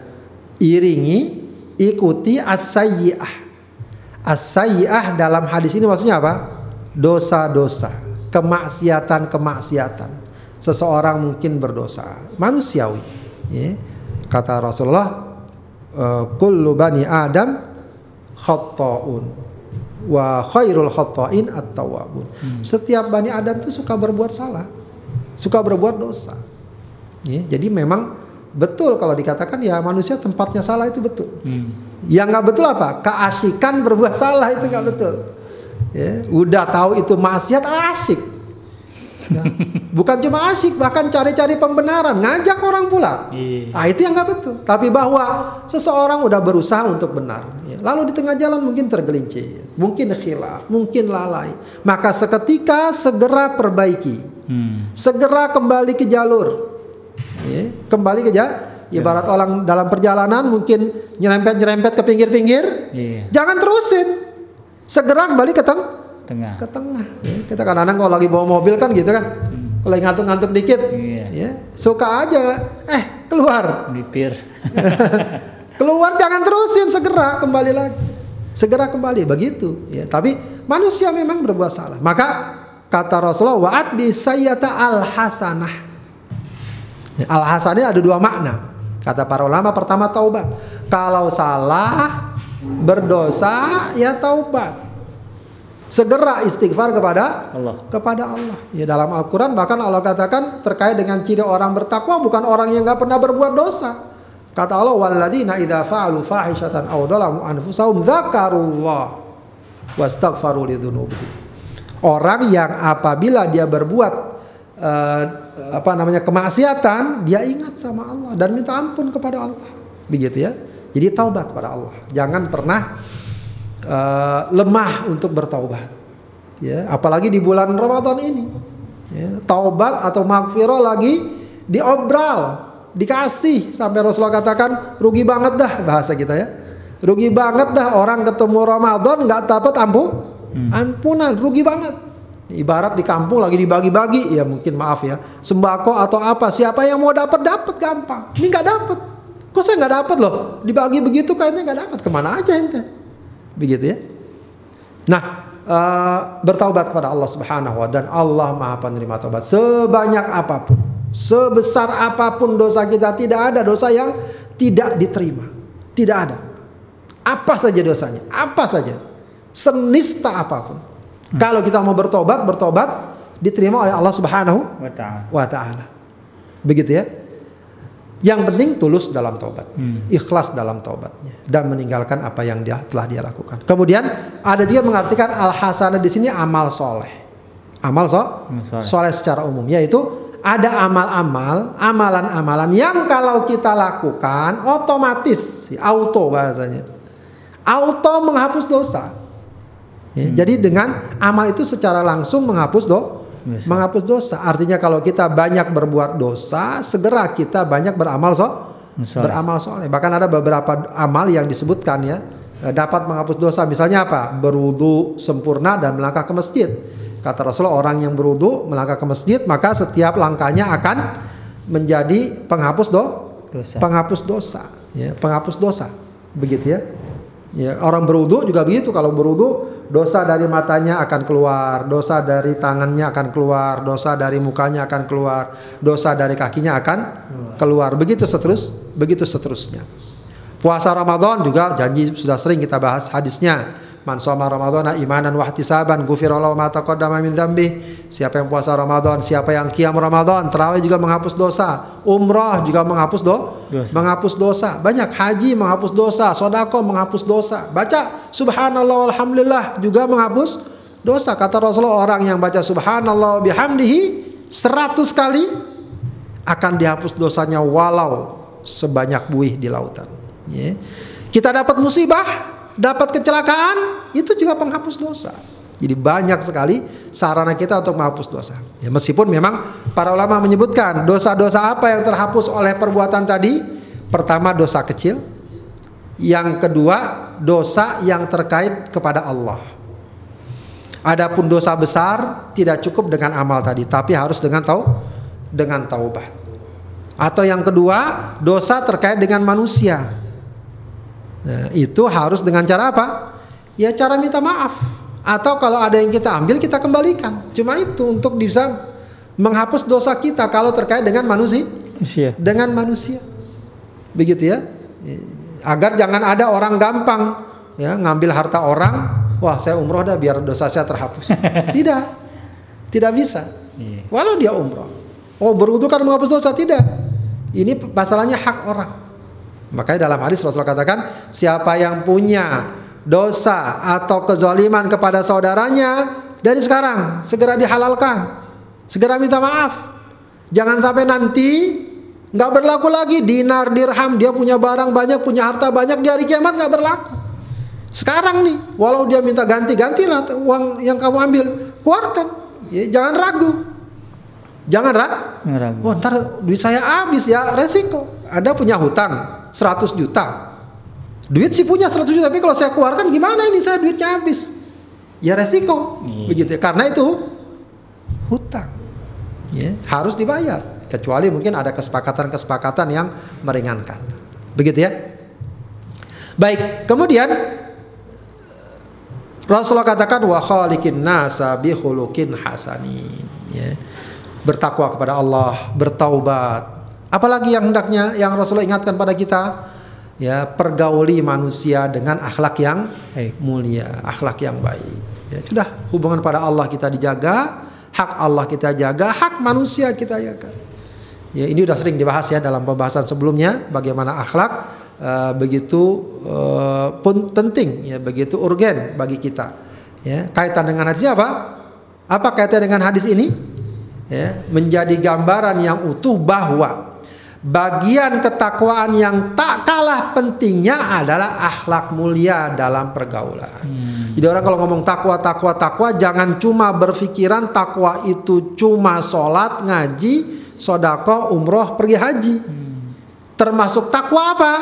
iringi ikuti as-sayyi'ah. Dalam hadis ini maksudnya apa? Dosa-dosa, kemaksiatan-kemaksiatan. Seseorang mungkin berdosa, manusiawi. Ya. Kata Rasulullah, kullu bani Adam khata'un wa khairul khata'in at-tawwabun. Hmm. Setiap bani Adam itu suka berbuat salah, suka berbuat dosa. Ya, jadi memang betul kalau dikatakan ya manusia tempatnya salah itu betul. Hmm. Yang nggak betul apa? Keasikan berbuat salah itu nggak betul. Ya, udah tahu itu maksiat asik. Ya. Bukan cuma asyik, bahkan cari-cari pembenaran, ngajak orang pula. Iya. Nah, itu yang nggak betul. Tapi bahwa seseorang udah berusaha untuk benar, ya. lalu di tengah jalan mungkin tergelincir, mungkin khilaf, mungkin lalai. Maka seketika segera perbaiki, hmm. segera kembali ke jalur, ya. kembali ke jalur. Ibarat ya. orang dalam perjalanan mungkin nyerempet-nyerempet ke pinggir-pinggir, iya. jangan terusin, segera kembali ke tengah tengah. Ke tengah. Ya. Kita kan anak kalau lagi bawa mobil kan gitu kan. Hmm. Kalau ngantuk-ngantuk dikit, iya. ya suka aja. Eh keluar. Bipir. keluar jangan terusin segera kembali lagi. Segera kembali begitu. Ya. Tapi manusia memang berbuat salah. Maka kata Rasulullah waat bisayyata al hasanah. Ya, al hasanah ada dua makna. Kata para ulama pertama taubat. Kalau salah berdosa ya taubat segera istighfar kepada Allah. Kepada Allah. Ya dalam Al-Qur'an bahkan Allah katakan terkait dengan ciri orang bertakwa bukan orang yang nggak pernah berbuat dosa. Kata Allah walladzina idza fa'alu fahishatan aw dhalamu anfusahum dzakarullah wastaghfaru lidzunubihim. Orang yang apabila dia berbuat uh, apa namanya kemaksiatan, dia ingat sama Allah dan minta ampun kepada Allah. Begitu ya. Jadi taubat pada Allah. Jangan pernah uh, lemah untuk bertaubat. Ya, apalagi di bulan Ramadan ini. Ya, taubat atau makfirah lagi diobral, dikasih sampai Rasulullah katakan rugi banget dah bahasa kita ya. Rugi banget dah orang ketemu Ramadan nggak dapat ampun, hmm. ampunan, rugi banget. Ibarat di kampung lagi dibagi-bagi, ya mungkin maaf ya, sembako atau apa, siapa yang mau dapat dapat gampang. Ini nggak dapat, kok saya nggak dapat loh? Dibagi begitu kayaknya nggak dapat, ke mana aja ente? Begitu ya. Nah, uh, bertaubat kepada Allah Subhanahu wa dan Allah Maha penerima taubat sebanyak apa pun, sebesar apa pun dosa kita tidak ada dosa yang tidak diterima, tidak ada. Apa saja dosanya, apa saja, senista apa pun. Hmm. Kalau kita mau bertobat, bertobat diterima oleh Allah Subhanahu wa taala. Begitu ya. Yang penting tulus dalam tobat, hmm. ikhlas dalam tobatnya dan meninggalkan apa yang dia telah dia lakukan. Kemudian ada juga mengartikan al hasanah di sini amal soleh, amal so, soleh secara umum, yaitu ada amal-amal, amalan-amalan yang kalau kita lakukan otomatis, auto bahasanya, auto menghapus dosa. Ya, hmm. Jadi dengan amal itu secara langsung menghapus do, dosa. menghapus dosa. Artinya kalau kita banyak berbuat dosa, segera kita banyak beramal so, beramal soleh. Bahkan ada beberapa amal yang disebutkan ya eh, dapat menghapus dosa. Misalnya apa? Berwudu sempurna dan melangkah ke masjid. Kata Rasulullah orang yang berwudu melangkah ke masjid maka setiap langkahnya akan menjadi penghapus do, dosa. penghapus dosa. Ya, penghapus dosa. Begitu ya. Ya, orang berwudu juga begitu. Kalau berwudu, dosa dari matanya akan keluar, dosa dari tangannya akan keluar, dosa dari mukanya akan keluar, dosa dari kakinya akan keluar. Begitu seterus, begitu seterusnya. Puasa Ramadan juga janji sudah sering kita bahas hadisnya. Man shoma Ramadhana imanan wa ihtisaban ghufira lahu ma taqaddama min dzambi. Siapa yang puasa Ramadan, siapa yang qiyam Ramadan, tarawih juga menghapus dosa. Umrah juga menghapus do, dosa. menghapus dosa. Banyak haji menghapus dosa, sedekah menghapus dosa. Baca subhanallah walhamdulillah juga menghapus dosa. Kata Rasulullah orang yang baca subhanallah bihamdihi 100 kali akan dihapus dosanya walau sebanyak buih di lautan. Yeah. Kita dapat musibah, dapat kecelakaan, itu juga penghapus dosa. Jadi banyak sekali sarana kita untuk menghapus dosa. Ya, meskipun memang para ulama menyebutkan dosa-dosa apa yang terhapus oleh perbuatan tadi? Pertama dosa kecil, yang kedua dosa yang terkait kepada Allah. Adapun dosa besar tidak cukup dengan amal tadi, tapi harus dengan tau dengan taubat. Atau yang kedua, dosa terkait dengan manusia. Nah, itu harus dengan cara apa? Ya cara minta maaf. Atau kalau ada yang kita ambil kita kembalikan. Cuma itu untuk bisa menghapus dosa kita kalau terkait dengan manusia. manusia. Dengan manusia. Begitu ya. Agar jangan ada orang gampang ya ngambil harta orang, wah saya umroh dah biar dosa saya terhapus. tidak. Tidak bisa. Iya. Walau dia umroh. Oh berwudu kan menghapus dosa tidak. Ini masalahnya hak orang. Makanya dalam hadis Rasulullah katakan, siapa yang punya dosa atau kezaliman kepada saudaranya dari sekarang segera dihalalkan, segera minta maaf. Jangan sampai nanti nggak berlaku lagi dinar dirham dia punya barang banyak punya harta banyak di hari kiamat nggak berlaku. Sekarang nih, walau dia minta ganti gantilah uang yang kamu ambil, keluarkan. Ya, jangan ragu. Jangan ra ragu. Oh, ntar duit saya habis ya resiko. Ada punya hutang, 100 juta. Duit sih punya 100 juta, tapi kalau saya keluarkan gimana ini saya duitnya habis? Ya resiko. Hmm. Begitu ya. Karena itu hutang. Ya, harus dibayar. Kecuali mungkin ada kesepakatan-kesepakatan yang meringankan. Begitu ya. Baik, kemudian Rasulullah katakan wa khaliqin nasa bi khuluqin hasanin ya. Bertakwa kepada Allah, bertaubat, Apalagi yang hendaknya yang Rasulullah ingatkan pada kita ya pergauli manusia dengan akhlak yang mulia, akhlak yang baik. Ya sudah hubungan pada Allah kita dijaga, hak Allah kita jaga, hak manusia kita jaga. Ya ini sudah sering dibahas ya dalam pembahasan sebelumnya bagaimana akhlak uh, begitu uh, pun penting ya begitu urgen bagi kita. Ya kaitan dengan hadis apa? Apa kaitan dengan hadis ini? ya, menjadi gambaran yang utuh bahwa bagian ketakwaan yang tak kalah pentingnya adalah akhlak mulia dalam pergaulan. Jadi orang kalau ngomong takwa, takwa, takwa, jangan cuma berpikiran takwa itu cuma sholat, ngaji, sodako, umroh, pergi haji. Termasuk takwa apa?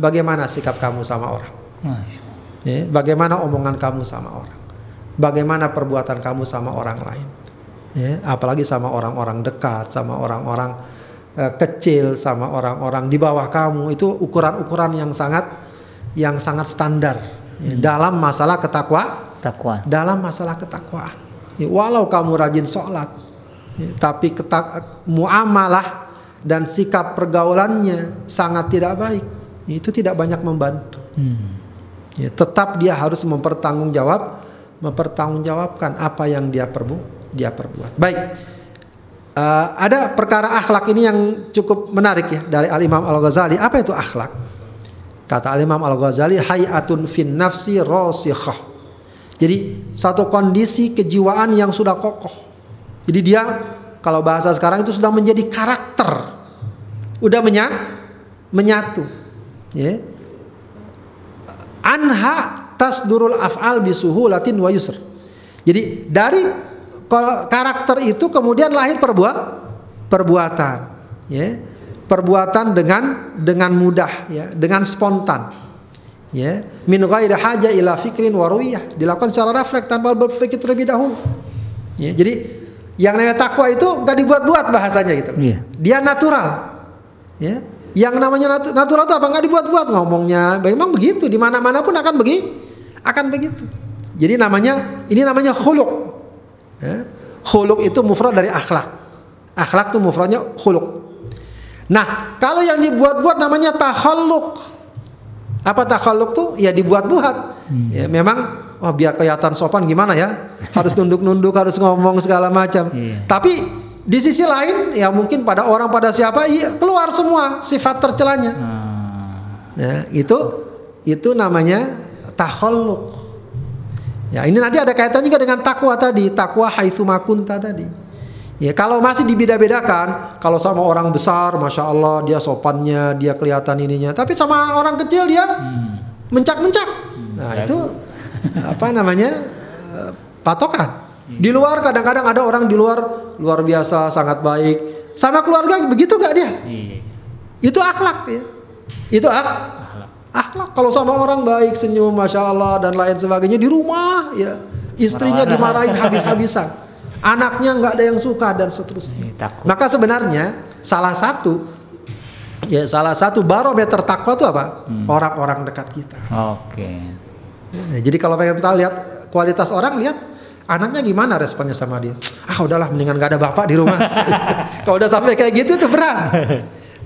Bagaimana sikap kamu sama orang? Ya, bagaimana omongan kamu sama orang? Bagaimana perbuatan kamu sama orang lain? Ya, apalagi sama orang-orang dekat, sama orang-orang eh, kecil, sama orang-orang di bawah kamu itu ukuran-ukuran yang sangat yang sangat standar ya, dalam masalah ketakwa, Takwa. dalam masalah ketakwaan. Ya, walau kamu rajin sholat, ya, tapi ketak muamalah dan sikap pergaulannya sangat tidak baik, itu tidak banyak membantu. Hmm. Ya, tetap dia harus mempertanggungjawab, mempertanggungjawabkan apa yang dia perbu, dia perbuat. Baik, Eh, ada perkara akhlak ini yang cukup menarik ya dari Al Imam Al Ghazali. Apa itu akhlak? Kata Al Imam Al Ghazali, hayatun fin nafsi. Jadi satu kondisi kejiwaan yang sudah kokoh. Jadi dia kalau bahasa sekarang itu sudah menjadi karakter, udah menya, menyatu. Ya anha tasdurul af'al bisuhulatin wa yusr. Jadi dari karakter itu kemudian lahir perbuat perbuatan, ya. Perbuatan dengan dengan mudah ya, dengan spontan. Ya, min ghairi haja ila fikrin wa ru'yah, dilakukan secara refleks tanpa berpikir terlebih dahulu. Ya, jadi yang namanya takwa itu nggak dibuat-buat bahasanya gitu. Iya. Dia natural. Ya. Yang namanya natu- natural itu apa? Nggak dibuat-buat ngomongnya. Memang begitu. Di mana-mana pun akan begi, akan begitu. Jadi namanya ini namanya khuluk. Ya. Khuluk itu mufrad dari akhlak. Akhlak itu mufradnya khuluk. Nah, kalau yang dibuat-buat namanya takhalluk. Apa takhalluk tuh? Ya dibuat-buat. Ya memang oh biar kelihatan sopan gimana ya? Harus nunduk-nunduk, harus ngomong segala macam. Iya. Tapi di sisi lain ya mungkin pada orang pada siapa iya, keluar semua sifat tercelanya. Ah. Ya, itu itu namanya takhalluk. Ya, ini nanti ada kaitannya juga dengan takwa tadi, takwa haitsu makunta tadi. Ya, kalau masih dibeda-bedakan, kalau sama orang besar, masya Allah dia sopannya, dia kelihatan ininya, tapi sama orang kecil dia mencak-mencak. Nah itu apa namanya eh, patokan. Di luar kadang-kadang ada orang di luar luar biasa sangat baik, sama keluarga begitu nggak dia? Iya. Itu akhlak ya. Itu ak Akhlak. Kalau sama orang baik, senyum, masya Allah dan lain sebagainya di rumah ya istrinya dimarahin habis-habisan, anaknya nggak ada yang suka dan seterusnya. Maka sebenarnya salah satu ya salah satu barometer takwa itu apa? Orang-orang dekat kita. Oke. Ya, jadi kalau pengen tahu lihat kualitas orang lihat anaknya gimana responnya sama dia. Ah udahlah mendingan gak ada bapak di rumah. kalau udah sampai kayak gitu itu berat.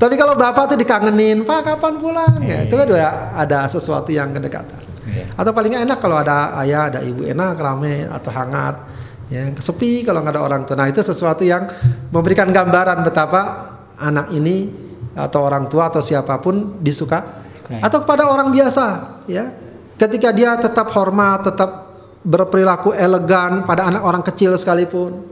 Tapi kalau bapak tuh dikangenin, Pak kapan pulang? Ya, itu kan ada sesuatu yang kedekatan. Iya. Atau paling nggak enak kalau ada ayah, ada ibu enak, rame atau hangat. Ya, sepi kalau nggak ada orang tua. Nah itu sesuatu yang memberikan gambaran betapa anak ini atau orang tua atau siapa pun disuka atau kepada orang biasa ya ketika dia tetap hormat tetap berperilaku elegan pada anak orang kecil sekalipun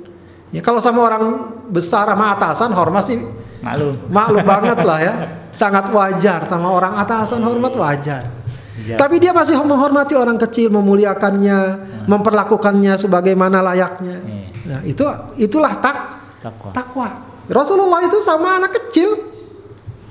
ya kalau sama orang besar sama atasan hormat sih Malu. maklum banget lah ya sangat wajar sama orang atasan hormat wajar Iya. tapi dia masih menghormati orang kecil memuliakannya memperlakukannya sebagaimana layaknya Iya. nah itu itulah tak Takwa. takwa Rasulullah itu sama anak kecil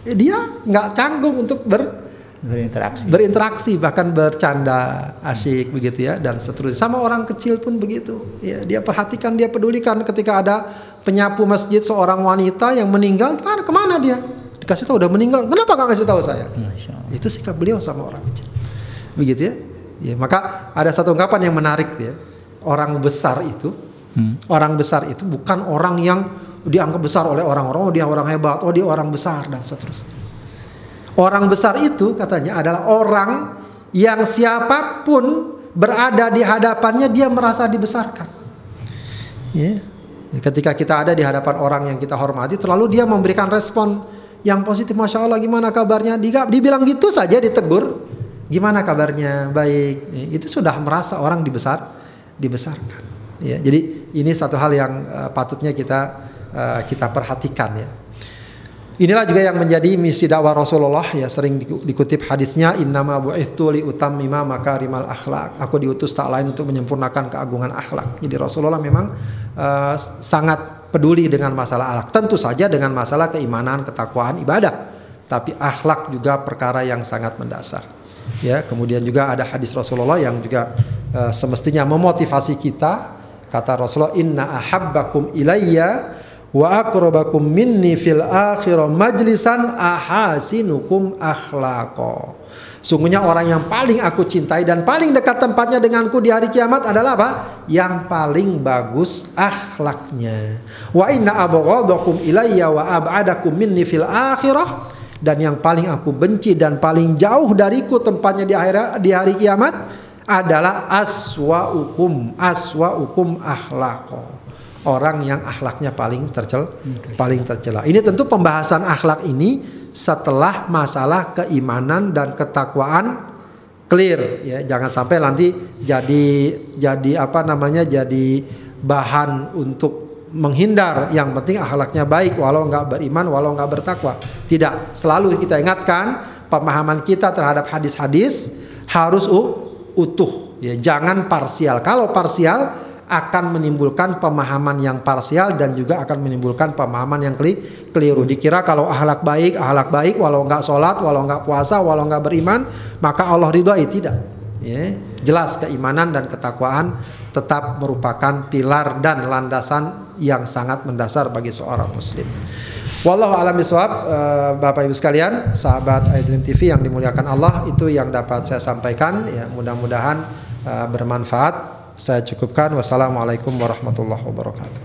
ya dia nggak canggung untuk ber Berinteraksi. berinteraksi bahkan bercanda asyik begitu ya dan seterusnya. Sama orang kecil pun begitu. Ya dia perhatikan dia pedulikan. Ketika ada penyapu masjid seorang wanita yang meninggal kan ke mana dia? Dikasih tahu udah meninggal. Kenapa nggak kasih tahu saya? Itu sikap beliau sama orang kecil. Begitu ya? Ya maka ada satu ungkapan yang menarik ya. Orang besar itu Hmm. orang besar itu bukan orang yang dianggap besar oleh orang-orang oh dia orang hebat. Oh dia orang besar dan seterusnya Orang besar itu katanya adalah orang yang siapa pun berada di hadapannya dia merasa dibesarkan. Ya. Ketika kita ada di hadapan orang yang kita hormati, terlalu dia memberikan respon yang positif. Masya Allah, gimana kabarnya? Dibilang gitu saja ditegur, gimana kabarnya? Baik. Ya, Itu sudah merasa orang dibesar, dibesarkan. Ya, jadi ini satu hal yang eh, patutnya kita uh, kita perhatikan ya. Inilah juga yang menjadi misi dakwah Rasulullah ya sering dikutip hadisnya innama bu'ithu li utammima makarimal akhlak. Aku diutus tak lain untuk menyempurnakan keagungan akhlak. Jadi Rasulullah memang uh, sangat peduli dengan masalah akhlak. Tentu saja dengan masalah keimanan, ketakwaan, ibadah. Tapi akhlak juga perkara yang sangat mendasar. Ya, kemudian juga ada hadis Rasulullah yang juga uh, semestinya memotivasi kita. Kata Rasulullah, "Inna ahabbakum ilayya wa aqrabakum minni fil majlisan ahasinukum akhlaqa. Sungguhnya orang yang paling aku cintai dan paling dekat tempatnya denganku di hari kiamat adalah apa? Yang paling bagus akhlaknya. Wa inna abghadakum ilayya wa ab'adakum minni fil akhirah dan yang paling aku benci dan paling jauh dariku tempatnya di akhir di hari kiamat adalah aswa hukum aswa hukum akhlaqo orang yang akhlaknya paling tercel paling tercela. Ini tentu pembahasan akhlak ini setelah masalah keimanan dan ketakwaan clear ya. Jangan sampai nanti jadi jadi apa namanya jadi bahan untuk menghindar. Yang penting akhlaknya baik walau nggak beriman walau nggak bertakwa. Tidak. Selalu kita ingatkan pemahaman kita terhadap hadis-hadis harus utuh ya. Jangan parsial. Kalau parsial akan menimbulkan pemahaman yang parsial dan juga akan menimbulkan pemahaman yang keliru. Dikira kalau ahlak baik, ahlak baik, walau nggak sholat, walau nggak puasa, walau nggak beriman, maka Allah ridhoi tidak. Ya, jelas keimanan dan ketakwaan tetap merupakan pilar dan landasan yang sangat mendasar bagi seorang muslim. Wallahu alam bisawab, uh, Bapak Ibu sekalian, sahabat iDream TV yang dimuliakan Allah, itu yang dapat saya sampaikan ya, mudah-mudahan uh, bermanfaat saya cukupkan. Wassalamualaikum warahmatullahi wabarakatuh.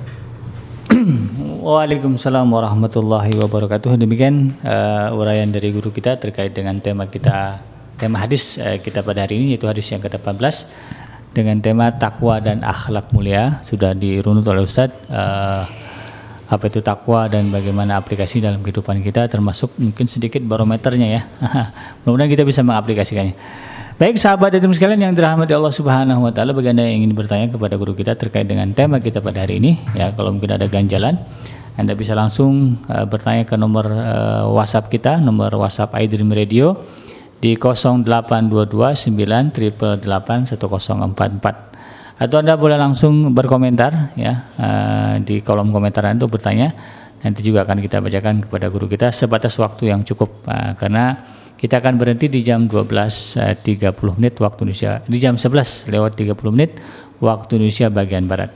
Waalaikumsalam warahmatullahi wabarakatuh. Demikian uh, uraian dari guru kita terkait dengan tema kita tema hadis uh, kita pada hari ini yaitu hadis yang ke-18 dengan tema takwa dan akhlak mulia sudah dirunut oleh Ustadz uh, apa itu takwa dan bagaimana aplikasi dalam kehidupan kita termasuk mungkin sedikit barometernya ya. Mudah-mudahan kita bisa mengaplikasikannya. Baik sahabat dan sekalian yang dirahmati Allah Subhanahu wa taala bagi Anda yang ingin bertanya kepada guru kita terkait dengan tema kita pada hari ini ya kalau mungkin ada ganjalan Anda bisa langsung uh, bertanya ke nomor uh, WhatsApp kita nomor WhatsApp iDream Radio di 082293881044 atau Anda boleh langsung berkomentar ya uh, di kolom komentar Anda untuk bertanya. Nanti juga akan kita bacakan kepada guru kita sebatas waktu yang cukup uh, karena kita akan berhenti di jam 12.30 eh, menit waktu Indonesia, di jam 11 lewat 30 menit waktu Indonesia bagian barat.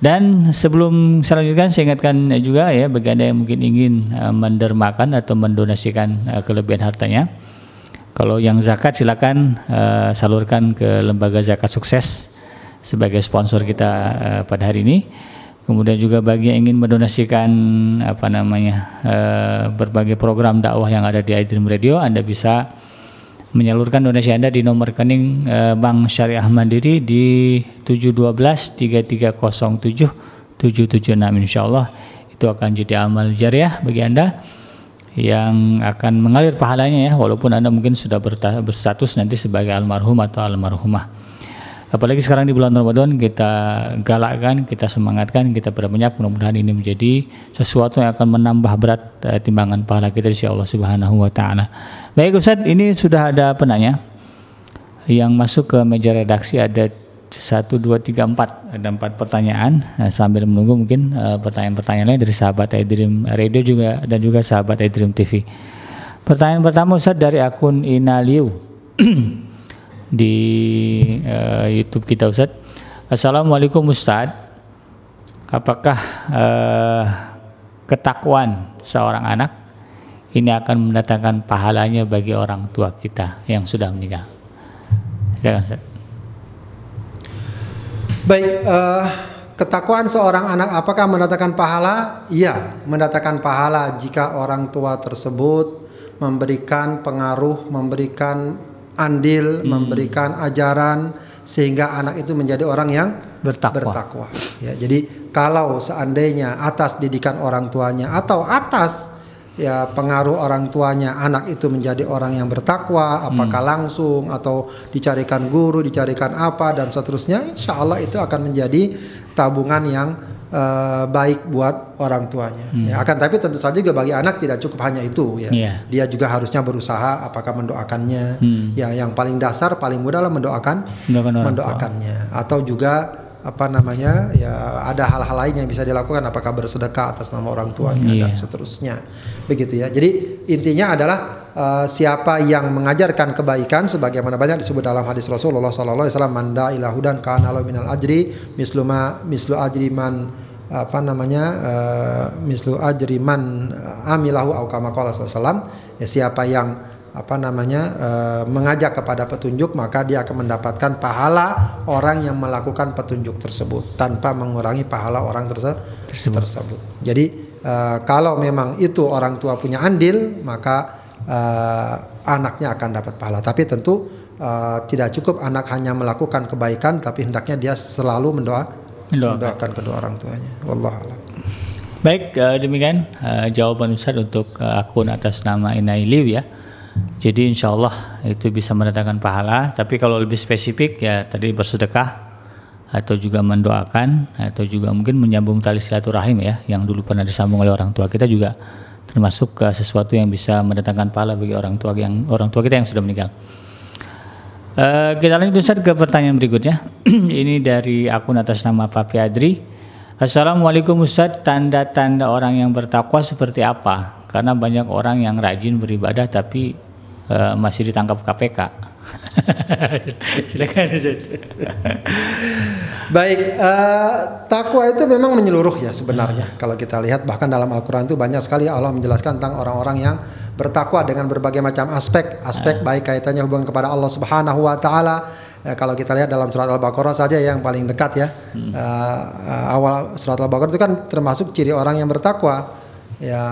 Dan sebelum saya lanjutkan, saya ingatkan juga ya bagi anda yang mungkin ingin uh, mendermakan atau mendonasikan uh, kelebihan hartanya. Kalau yang zakat silakan uh, salurkan ke lembaga zakat sukses sebagai sponsor kita uh, pada hari ini kemudian juga bagi yang ingin mendonasikan apa namanya uh, berbagai program dakwah yang ada di iDream Radio Anda bisa menyalurkan donasi Anda di nomor rekening uh, Bank Syariah Mandiri di 712 3307 776 insya Allah itu akan jadi amal jariah bagi Anda yang akan mengalir pahalanya ya walaupun Anda mungkin sudah berstatus nanti sebagai almarhum atau almarhumah Apalagi sekarang di bulan Ramadan kita galakkan, kita semangatkan, kita berbanyak mudah-mudahan ini menjadi sesuatu yang akan menambah berat uh, timbangan pahala kita di Allah Subhanahu wa taala. Baik Ustaz, ini sudah ada penanya yang masuk ke meja redaksi ada satu dua tiga empat ada empat pertanyaan nah, sambil menunggu mungkin uh, pertanyaan-pertanyaan lain dari sahabat Edrim Radio juga dan juga sahabat Edrim TV. Pertanyaan pertama Ustaz dari akun Inaliu. di uh, YouTube kita Ustaz. Assalamualaikum Ustaz. Apakah uh, ketakwaan seorang anak ini akan mendatangkan pahalanya bagi orang tua kita yang sudah meninggal? Jangan Ustaz. Baik, uh, ketakwaan seorang anak apakah mendatangkan pahala? Iya, mendatangkan pahala jika orang tua tersebut memberikan pengaruh, memberikan andil, hmm. memberikan ajaran sehingga anak itu menjadi orang yang bertakwa. bertakwa. Ya, jadi kalau seandainya atas didikan orang tuanya atau atas ya pengaruh orang tuanya anak itu menjadi orang yang bertakwa, apakah hmm. langsung atau dicarikan guru, dicarikan apa dan seterusnya, insya Allah itu akan menjadi tabungan yang uh, baik buat orang tuanya. Ya, akan tapi tentu saja juga bagi anak tidak cukup hanya itu ya. Iya. Dia juga harusnya berusaha apakah mendoakannya. Hmm. Ya yang paling dasar paling mudah lah mendoakan Mendoakan orang tua. mendoakannya atau juga apa namanya ya ada hal-hal lain yang bisa dilakukan apakah bersedekah atas nama orang tuanya Iya. dan seterusnya begitu ya jadi intinya adalah eh, siapa yang mengajarkan kebaikan sebagaimana banyak disebut dalam hadis Rasulullah sallallahu alaihi wasallam manda ilahudan kana lahu minal ajri mislu ma mislu ajri man apa namanya eh, mislu ajri man eh, amilahu au kama qala sallallahu ya siapa yang apa namanya eh, mengajak kepada petunjuk maka dia akan mendapatkan pahala orang yang melakukan petunjuk tersebut tanpa mengurangi pahala orang terse- tersebut. Jadi eh, kalau memang itu orang tua punya andil maka eh, anaknya akan dapat pahala. Tapi tentu eh, tidak cukup anak hanya melakukan kebaikan tapi hendaknya dia selalu mendoa Mendoakan. mendoakan kedua orang tuanya. A'lam. Baik, eh, demikian eh, jawaban Ustaz untuk eh, akun atas nama Inai Liu ya. Jadi insya Allah itu bisa mendatangkan pahala. Tapi kalau lebih spesifik ya tadi bersedekah atau juga mendoakan atau juga mungkin menyambung tali silaturahim ya yang dulu pernah disambung oleh orang tua kita juga termasuk ke sesuatu yang bisa mendatangkan pahala bagi orang tua yang orang tua kita yang sudah meninggal. Eh, kita lanjut Ustaz ke pertanyaan berikutnya. Ini dari akun atas nama Papi Adri. Assalamualaikum Ustaz, tanda-tanda orang yang bertakwa seperti apa? Karena banyak orang yang rajin beribadah tapi eh, masih ditangkap KPK. Silakan Ustaz. Baik, eh, takwa itu memang menyeluruh ya sebenarnya. Kalau kita lihat bahkan dalam Al-Qur'an itu banyak sekali Allah menjelaskan tentang orang-orang yang bertakwa dengan berbagai macam aspek, aspek baik kaitannya hubungan kepada Allah Subhanahu wa taala. Ya, kalau kita lihat dalam surat Al-Baqarah saja yang paling dekat ya. Eh, eh, awal surat Al-Baqarah itu kan termasuk ciri orang yang bertakwa. Ya,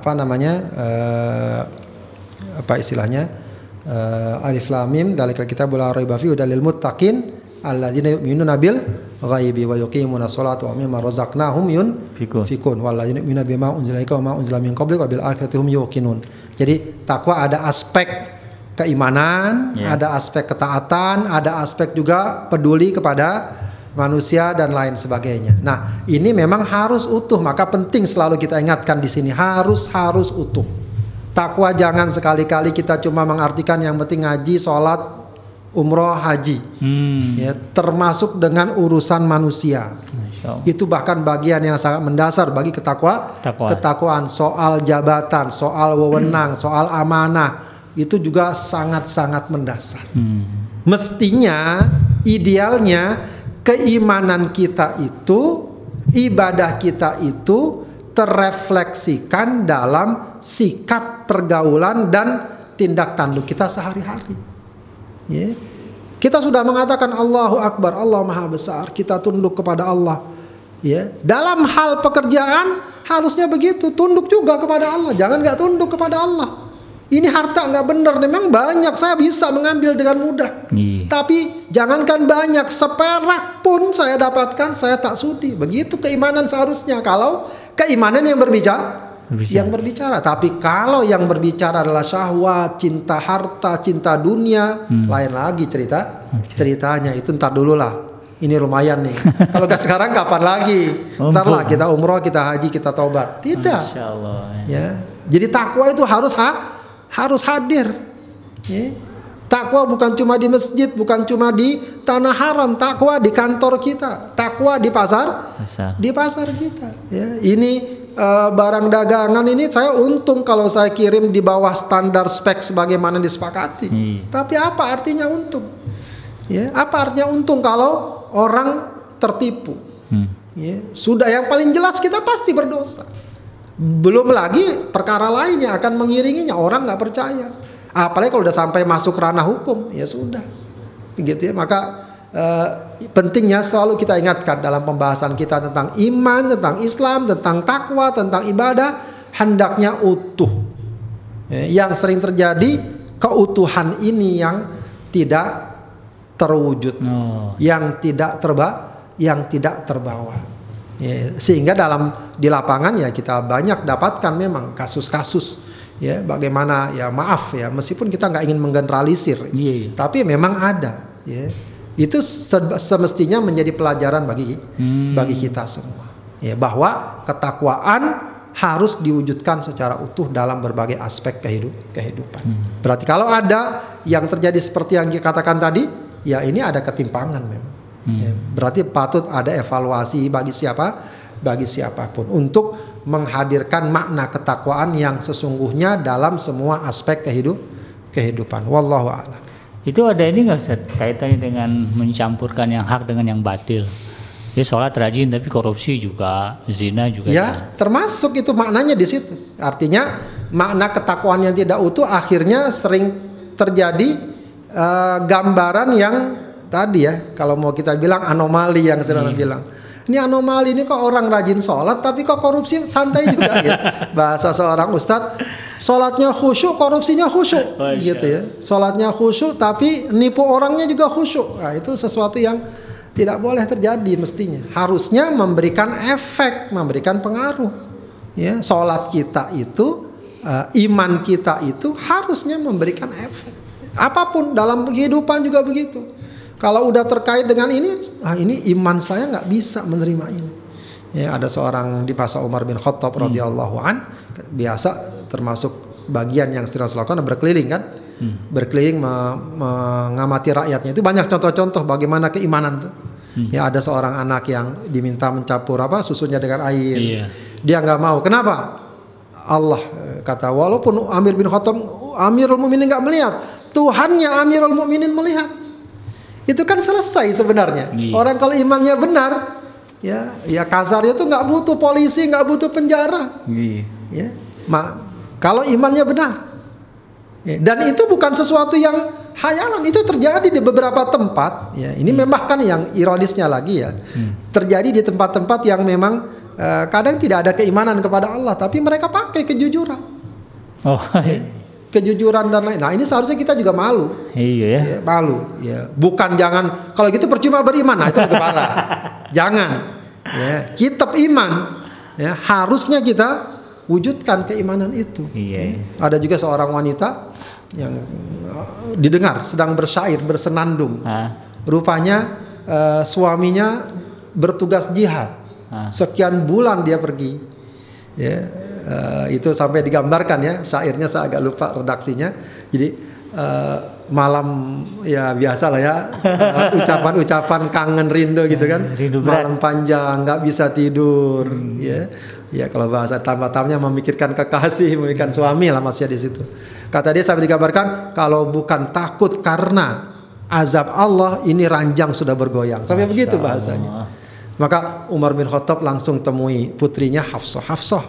apa namanya? eh, apa istilahnya? Eh, alif lam mim dalikal kitabul la raiba fihi hudal lil muttaqin alladzina yu'minuna bil ghaibi wa yuqimuna sholata wa mimma razaqnahum Fikun. yunfikun walladzina yu'minuna bima unzila ilaika wa ma unzila min qablik wa bil akhirati hum yuqinun. Jadi takwa ada aspek keimanan, Ya. ada aspek ketaatan, ada aspek juga peduli kepada manusia dan lain sebagainya. Nah, ini memang harus utuh, maka penting selalu kita ingatkan di sini harus harus utuh. Takwa jangan sekali-kali kita cuma mengartikan yang penting ngaji, sholat, umroh, haji. Hmm. Ya, termasuk dengan urusan manusia. Itu bahkan bagian yang sangat mendasar bagi ketakwa, Takwa. ketakwaan soal jabatan, soal wewenang, soal amanah itu juga sangat-sangat mendasar. Hmm. Mestinya idealnya keimanan kita itu, ibadah kita itu terrefleksikan dalam sikap pergaulan dan tindak tanduk kita sehari-hari. Ya. Kita sudah mengatakan Allahu Akbar, Allah Maha Besar, kita tunduk kepada Allah. Ya, dalam hal pekerjaan harusnya begitu, tunduk juga kepada Allah, jangan nggak tunduk kepada Allah. Ini harta nggak benar, memang banyak saya bisa mengambil dengan mudah. Iya. Tapi jangankan banyak, seperak pun saya dapatkan, saya tak sudi. Begitu keimanan seharusnya. Kalau keimanan yang berbicara, Berbicara. yang berbicara. Tapi kalau yang berbicara adalah syahwat, cinta harta, cinta dunia, lain lagi cerita. Ceritanya itu ntar dulu lah. Ini lumayan nih. kalau nggak sekarang kapan lagi? Ntar lah kita umroh, kita haji, kita tobat. Tidak. Allah. Ya. Jadi takwa itu harus ha- harus hadir. Ya. Takwa bukan cuma di masjid, bukan cuma di tanah haram, takwa di kantor kita, takwa di pasar, Pasar. di pasar kita. Ya. Ini eh, barang dagangan ini saya untung kalau saya kirim di bawah standar spek sebagaimana disepakati. Iya. Tapi apa artinya untung? Ya, apa artinya untung kalau orang tertipu? Hmm. Ya, sudah yang paling jelas kita pasti berdosa. Belum lagi perkara lain yang akan mengiringinya orang nggak percaya. Apalagi kalau udah sampai masuk ranah hukum, ya sudah. Begitu ya. Maka eh, pentingnya selalu kita ingatkan dalam pembahasan kita tentang iman, tentang Islam, tentang takwa, tentang ibadah, hendaknya utuh. Ya, yang sering terjadi keutuhan ini yang tidak terwujud Oh. yang tidak terba yang tidak terbawa Ya, sehingga dalam di lapangan ya kita banyak dapatkan memang kasus-kasus ya bagaimana ya maaf ya meskipun kita nggak ingin menggeneralisir Iya, iya. tapi memang ada ya itu se- semestinya menjadi pelajaran bagi Hmm. bagi kita semua Ya, bahwa ketakwaan harus diwujudkan secara utuh dalam berbagai aspek kehidup, kehidupan. Hmm. Berarti kalau ada yang terjadi seperti yang dikatakan tadi, ya ini ada ketimpangan memang. Hmm. Ya, berarti patut ada evaluasi bagi siapa, bagi siapa pun untuk menghadirkan makna ketakwaan yang sesungguhnya dalam semua aspek kehidup, kehidupan. Wallahu a'lam. Itu ada ini nggak Ustaz kaitannya dengan mencampurkan yang hak dengan yang batil? Ya sholat rajin tapi korupsi juga, zina juga. Ya, ya. termasuk itu maknanya di situ. Artinya makna ketakwaan yang tidak utuh akhirnya sering terjadi uh, gambaran yang tadi ya, kalau mau kita bilang anomali yang sedang hmm. bilang. Ini anomali ini kok orang rajin sholat tapi kok korupsi santai juga gitu. Bahasa seorang ustadz, sholatnya khusyuk, korupsinya khusyuk gitu ya. Sholatnya khusyuk tapi nipu orangnya juga khusyuk. Nah, itu sesuatu yang tidak boleh terjadi mestinya. Harusnya memberikan efek, memberikan pengaruh. Ya, sholat kita itu, uh, iman kita itu harusnya memberikan efek. Apa pun dalam kehidupan juga begitu. Kalau udah terkait dengan ini, ah ini iman saya nggak bisa menerima ini. Ya, ada seorang di masa Umar bin Khattab hmm. radhiyallahu an biasa termasuk bagian yang sering lakukan berkeliling kan hmm. berkeliling me mengamati rakyatnya itu banyak contoh-contoh bagaimana keimanan tuh Hmm. Ya ada seorang anak yang diminta mencampur apa susunya dengan air. Iya. Dia nggak mau. Kenapa? Allah eh, kata walaupun Amir bin Khattab Amirul Mukminin nggak melihat, Tuhannya Amirul Mukminin melihat. Itu kan selesai sebenarnya. Iya. Orang kalau imannya benar, ya ya kasarnya itu nggak butuh polisi, nggak butuh penjara. Iya. Ya, Ma, kalau imannya benar. Ya, dan itu bukan sesuatu yang hayalan itu terjadi di beberapa tempat ya ini hmm. memang kan yang ironisnya lagi ya hmm. terjadi di tempat-tempat yang memang uh, kadang tidak ada keimanan kepada Allah tapi mereka pakai kejujuran oh ya, kejujuran dan lain nah ini seharusnya kita juga malu iya ya, ya malu ya bukan jangan kalau gitu percuma beriman nah itu lebih parah jangan ya kitab iman ya harusnya kita wujudkan keimanan itu iya. ada juga seorang wanita yang uh, didengar sedang bersyair bersenandung. Ha? Rupanya uh, suaminya bertugas jihad. Ha? Sekian bulan dia pergi. Ya, uh, itu sampai digambarkan ya syairnya saya agak lupa redaksinya. Jadi uh, malam ya biasa lah ya ucapan-ucapan uh, kangen rindu gitu kan. Rindu malam panjang nggak bisa tidur hmm. ya. Ya kalau bahasa tambah-tambahnya memikirkan kekasih, memikirkan suami lah maksudnya di situ. Kata dia sampai digambarkan kalau bukan takut karena azab Allah ini ranjang sudah bergoyang. Sampai Masya begitu bahasanya. Allah. Maka Umar bin Khattab langsung temui putrinya Hafsah. Hafsah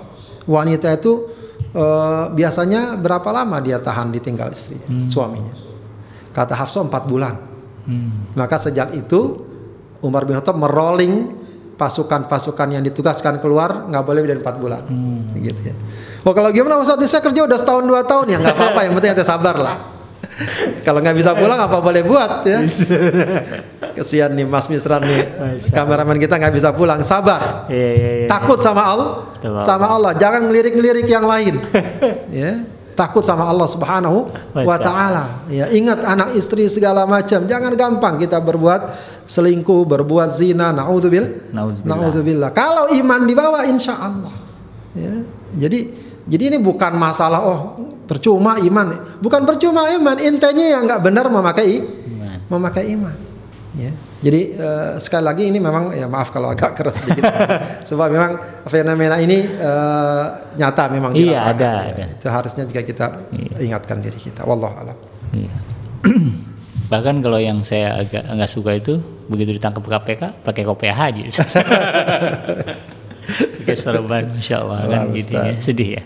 wanita itu uh, biasanya berapa lama dia tahan ditinggal istrinya, hmm. suaminya. Kata Hafsah empat bulan. Hmm. Maka sejak itu Umar bin Khattab merolling pasukan-pasukan yang ditugaskan keluar nggak boleh lebih dari empat bulan, hmm. gitu ya. Oh kalau gimana Ustaz saya kerja udah setahun dua tahun ya nggak apa-apa yang penting ente sabar lah. Kalau nggak bisa pulang apa boleh buat ya. Kesian nih Mas Misran nih kameramen kita nggak bisa pulang sabar. Iya, iya, iya. Takut sama Allah, sama Allah jangan ngelirik-ngelirik yang lain. ya takut sama Allah Subhanahu wa taala. Ya, ingat anak istri segala macam. Jangan gampang kita berbuat selingkuh, berbuat zina, naudzubil. Naudzubillah. Kalau iman dibawa insya Allah. Ya. Jadi jadi ini bukan masalah oh percuma iman, bukan percuma iman, intinya yang nggak benar memakai iman. memakai iman. Ya. Jadi uh, sekali lagi ini memang ya maaf kalau agak keras sedikit, sebab memang fenomena ini uh, nyata memang. Iya ada, ya. ada. Itu harusnya juga kita iya. ingatkan diri kita. Wallah alam. Iya. Bahkan kalau yang saya agak nggak suka itu begitu ditangkap KPK pakai kopiah haji. Pakai sorban, masya Allah kan gitu ya. Sedih ya.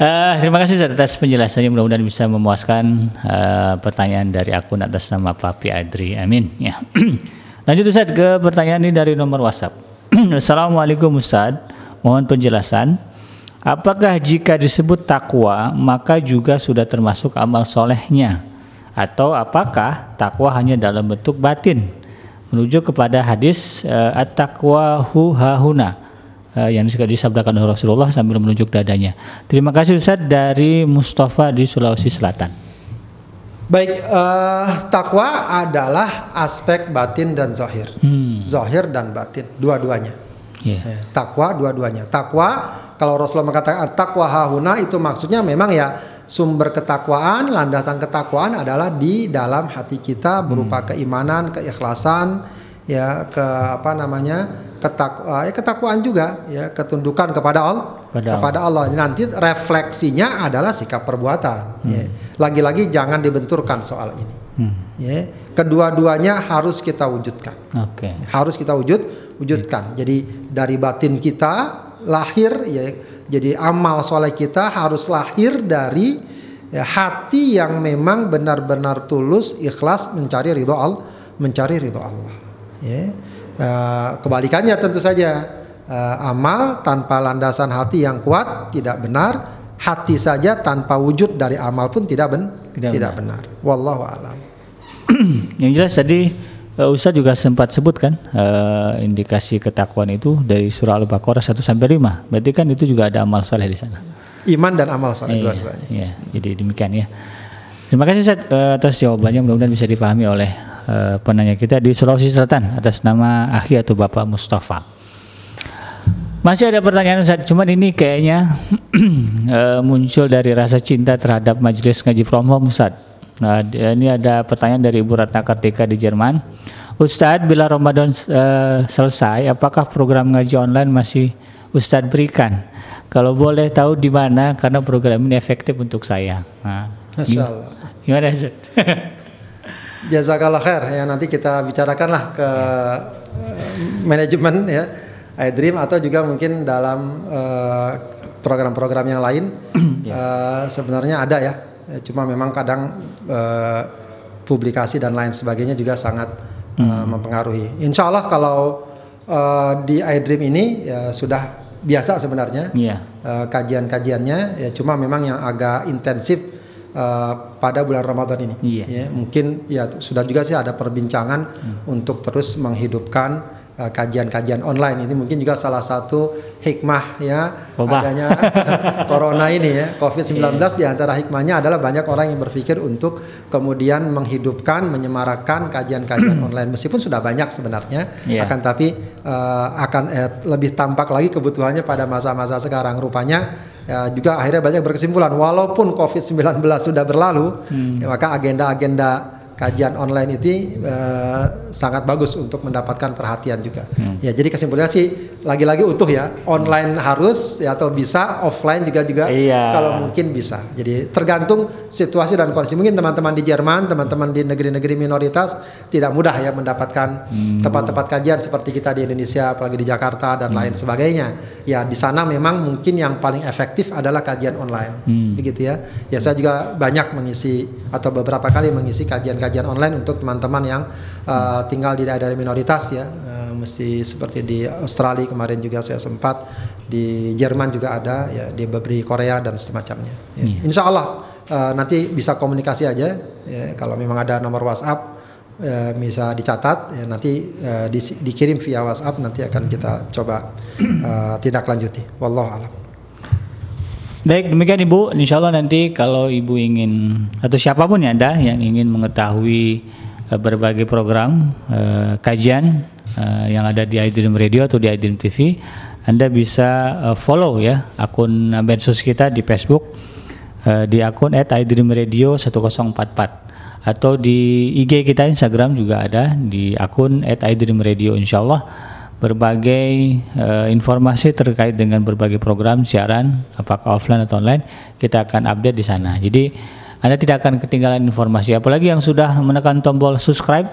Uh, terima kasih atas penjelasannya mudah-mudahan bisa memuaskan uh, pertanyaan dari akun atas nama Papi Adri. Amin. Ya. Lanjut Ustaz ke pertanyaan ini dari nomor WhatsApp. Assalamualaikum Ustaz, mohon penjelasan. Apakah jika disebut takwa maka juga sudah termasuk amal solehnya? Atau apakah takwa hanya dalam bentuk batin? Menuju kepada hadis uh, at-taqwa hu hahuna uh, yang disabdakan oleh Rasulullah sambil menunjuk dadanya. Terima kasih Ustaz dari Mustafa di Sulawesi Selatan. Baik, uh, takwa adalah aspek batin dan zahir. Hmm. Zahir dan batin, dua-duanya. Iya. Eh, takwa dua-duanya. Takwa kalau Rasulullah mengatakan takwa hahuna itu maksudnya memang ya sumber ketakwaan, landasan ketakwaan adalah di dalam hati kita berupa keimanan, keikhlasan, ya ke apa namanya ketak eh, ya ketakwaan juga ya ketundukan kepada Allah Kepada kepada Allah. Nanti refleksinya adalah sikap perbuatan. ya. Lagi-lagi jangan dibenturkan soal ini. Hmm. Ya, kedua-duanya harus kita wujudkan Oke. harus kita wujud wujudkan. Jadi dari batin kita lahir ya jadi amal soleh kita harus lahir dari ya, hati yang memang benar-benar tulus ikhlas mencari ridho Allah mencari ridho Allah. Ya. Eh, kebalikannya tentu saja eh, amal tanpa landasan hati yang kuat tidak benar. Hati saja tanpa wujud dari amal pun tidak ben Tidak tidak, benar. Wallahu a'lam. Yang jelas tadi uh, Ustaz juga sempat sebutkan uh, indikasi ketakwaan itu dari surah Al-Baqarah 1 sampai 5. Berarti kan itu juga ada amal soleh di sana. Iman dan amal soleh Iya, dua-duanya. iya, jadi demikian ya. Terima kasih Ustaz uh, atas jawabannya mudah-mudahan bisa dipahami oleh uh, penanya kita di Sulawesi Selatan atas nama Akhi atau Bapak Mustafa. Masih ada pertanyaan Ustaz, cuman ini kayaknya eh, muncul dari rasa cinta terhadap majelis ngaji from home Ustaz. Nah, ini ada pertanyaan dari Ibu Ratna Kartika di Jerman. Ustadz, bila Ramadan eh, selesai, apakah program ngaji online masih Ustadz berikan? Kalau boleh tahu di mana, karena program ini efektif untuk saya. Nah, Masya Allah. gimana Ustaz? Jazakallah khair ya nanti kita bicarakanlah ke eh, manajemen ya iDream atau juga mungkin dalam eh, program-program yang lain Eh, sebenarnya ada ya cuma memang kadang eh, publikasi dan lain sebagainya juga sangat eh, mempengaruhi. Insya Allah kalau eh, di iDream ini ya sudah biasa sebenarnya Iya. eh, kajian-kajiannya ya cuma memang yang agak intensif eh, pada bulan Ramadan ini Iya. ya mungkin ya sudah juga sih ada perbincangan untuk terus menghidupkan kajian-kajian online. Ini mungkin juga salah satu hikmah ya Wabah. adanya corona ini ya. COVID-19 di antara hikmahnya adalah banyak orang yang berpikir untuk kemudian menghidupkan menyemarakan kajian-kajian online. Meskipun sudah banyak sebenarnya Iya. akan tapi eh, akan eh, lebih tampak lagi kebutuhannya pada masa-masa sekarang. Rupanya ya, juga akhirnya banyak berkesimpulan. Walaupun COVID-19 sudah berlalu ya, maka agenda-agenda kajian online itu eh, sangat bagus untuk mendapatkan perhatian juga. Ya jadi kesimpulannya sih lagi-lagi utuh ya online harus ya atau bisa offline juga juga Iya. kalau mungkin bisa. Jadi tergantung situasi dan kondisi. Mungkin teman-teman di Jerman teman-teman di negeri-negeri minoritas tidak mudah ya mendapatkan tempat-tempat kajian seperti kita di Indonesia apalagi di Jakarta dan lain sebagainya. Ya di sana memang mungkin yang paling efektif adalah kajian online. Begitu ya. Ya saya juga banyak mengisi atau beberapa kali mengisi kajian-kajian online untuk teman-teman yang uh, tinggal di daerah minoritas ya. Uh, mesti seperti di Australia kemarin juga saya sempat di Jerman juga ada ya di beberapa Korea dan semacamnya. Ya. Insya Allah uh, nanti bisa komunikasi aja ya, kalau memang ada nomor WhatsApp bisa dicatat ya, nanti eh, disi- dikirim via WhatsApp nanti akan kita coba eh, tindak lanjuti. Wallahu alam Baik, demikian Ibu. Insya Allah nanti kalau Ibu ingin atau siapa pun yang ada yang ingin mengetahui eh, berbagai program eh, kajian eh, yang ada di iDream Radio atau di iDream TV, Anda bisa follow ya akun medsos kita di Facebook di akun @iDreamRadio 1044 atau di IG kita Instagram juga ada di akun @iDreamRadio Insya Allah berbagai eh, informasi terkait dengan berbagai program siaran apakah offline atau online kita akan update di sana. Jadi Anda tidak akan ketinggalan informasi apalagi yang sudah menekan tombol subscribe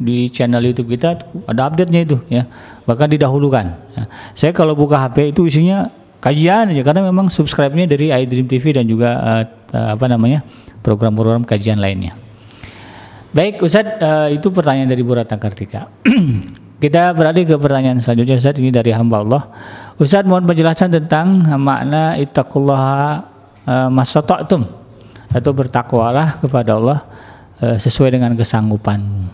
di channel YouTube kita ada update-nya itu ya. Bahkan didahulukan. Ya. Saya kalau buka HP itu isinya kajian aja karena memang subscribe-nya dari iDream TV dan juga eh, eh, apa namanya? program-program kajian lainnya. Baik, Ustadz, eh, itu pertanyaan dari Bu Ratna Kartika. Kita beralih ke pertanyaan selanjutnya, Ustadz. Ini dari hamba Allah. Ustadz, mohon penjelasan tentang makna ittaqullaha uh, masata'tum atau bertakwalah kepada Allah eh, sesuai dengan kesanggupanmu.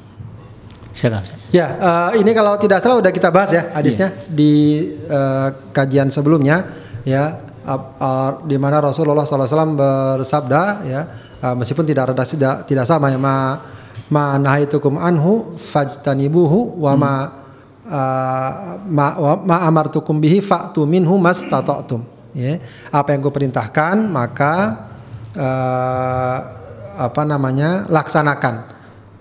Silakan, Ustadz. ya eh, ini kalau tidak salah udah kita bahas ya hadisnya di eh, kajian sebelumnya ya ap- eh, di mana Rasulullah SAW bersabda ya eh, meskipun tidak, tidak sama ya ma ma nahaitukum anhu fajtanibuhu wa ma uh, ma, ma amartukum bihi fa'tu minhu mastata'tum. Ya apa yang gue perintahkan maka uh, apa namanya laksanakan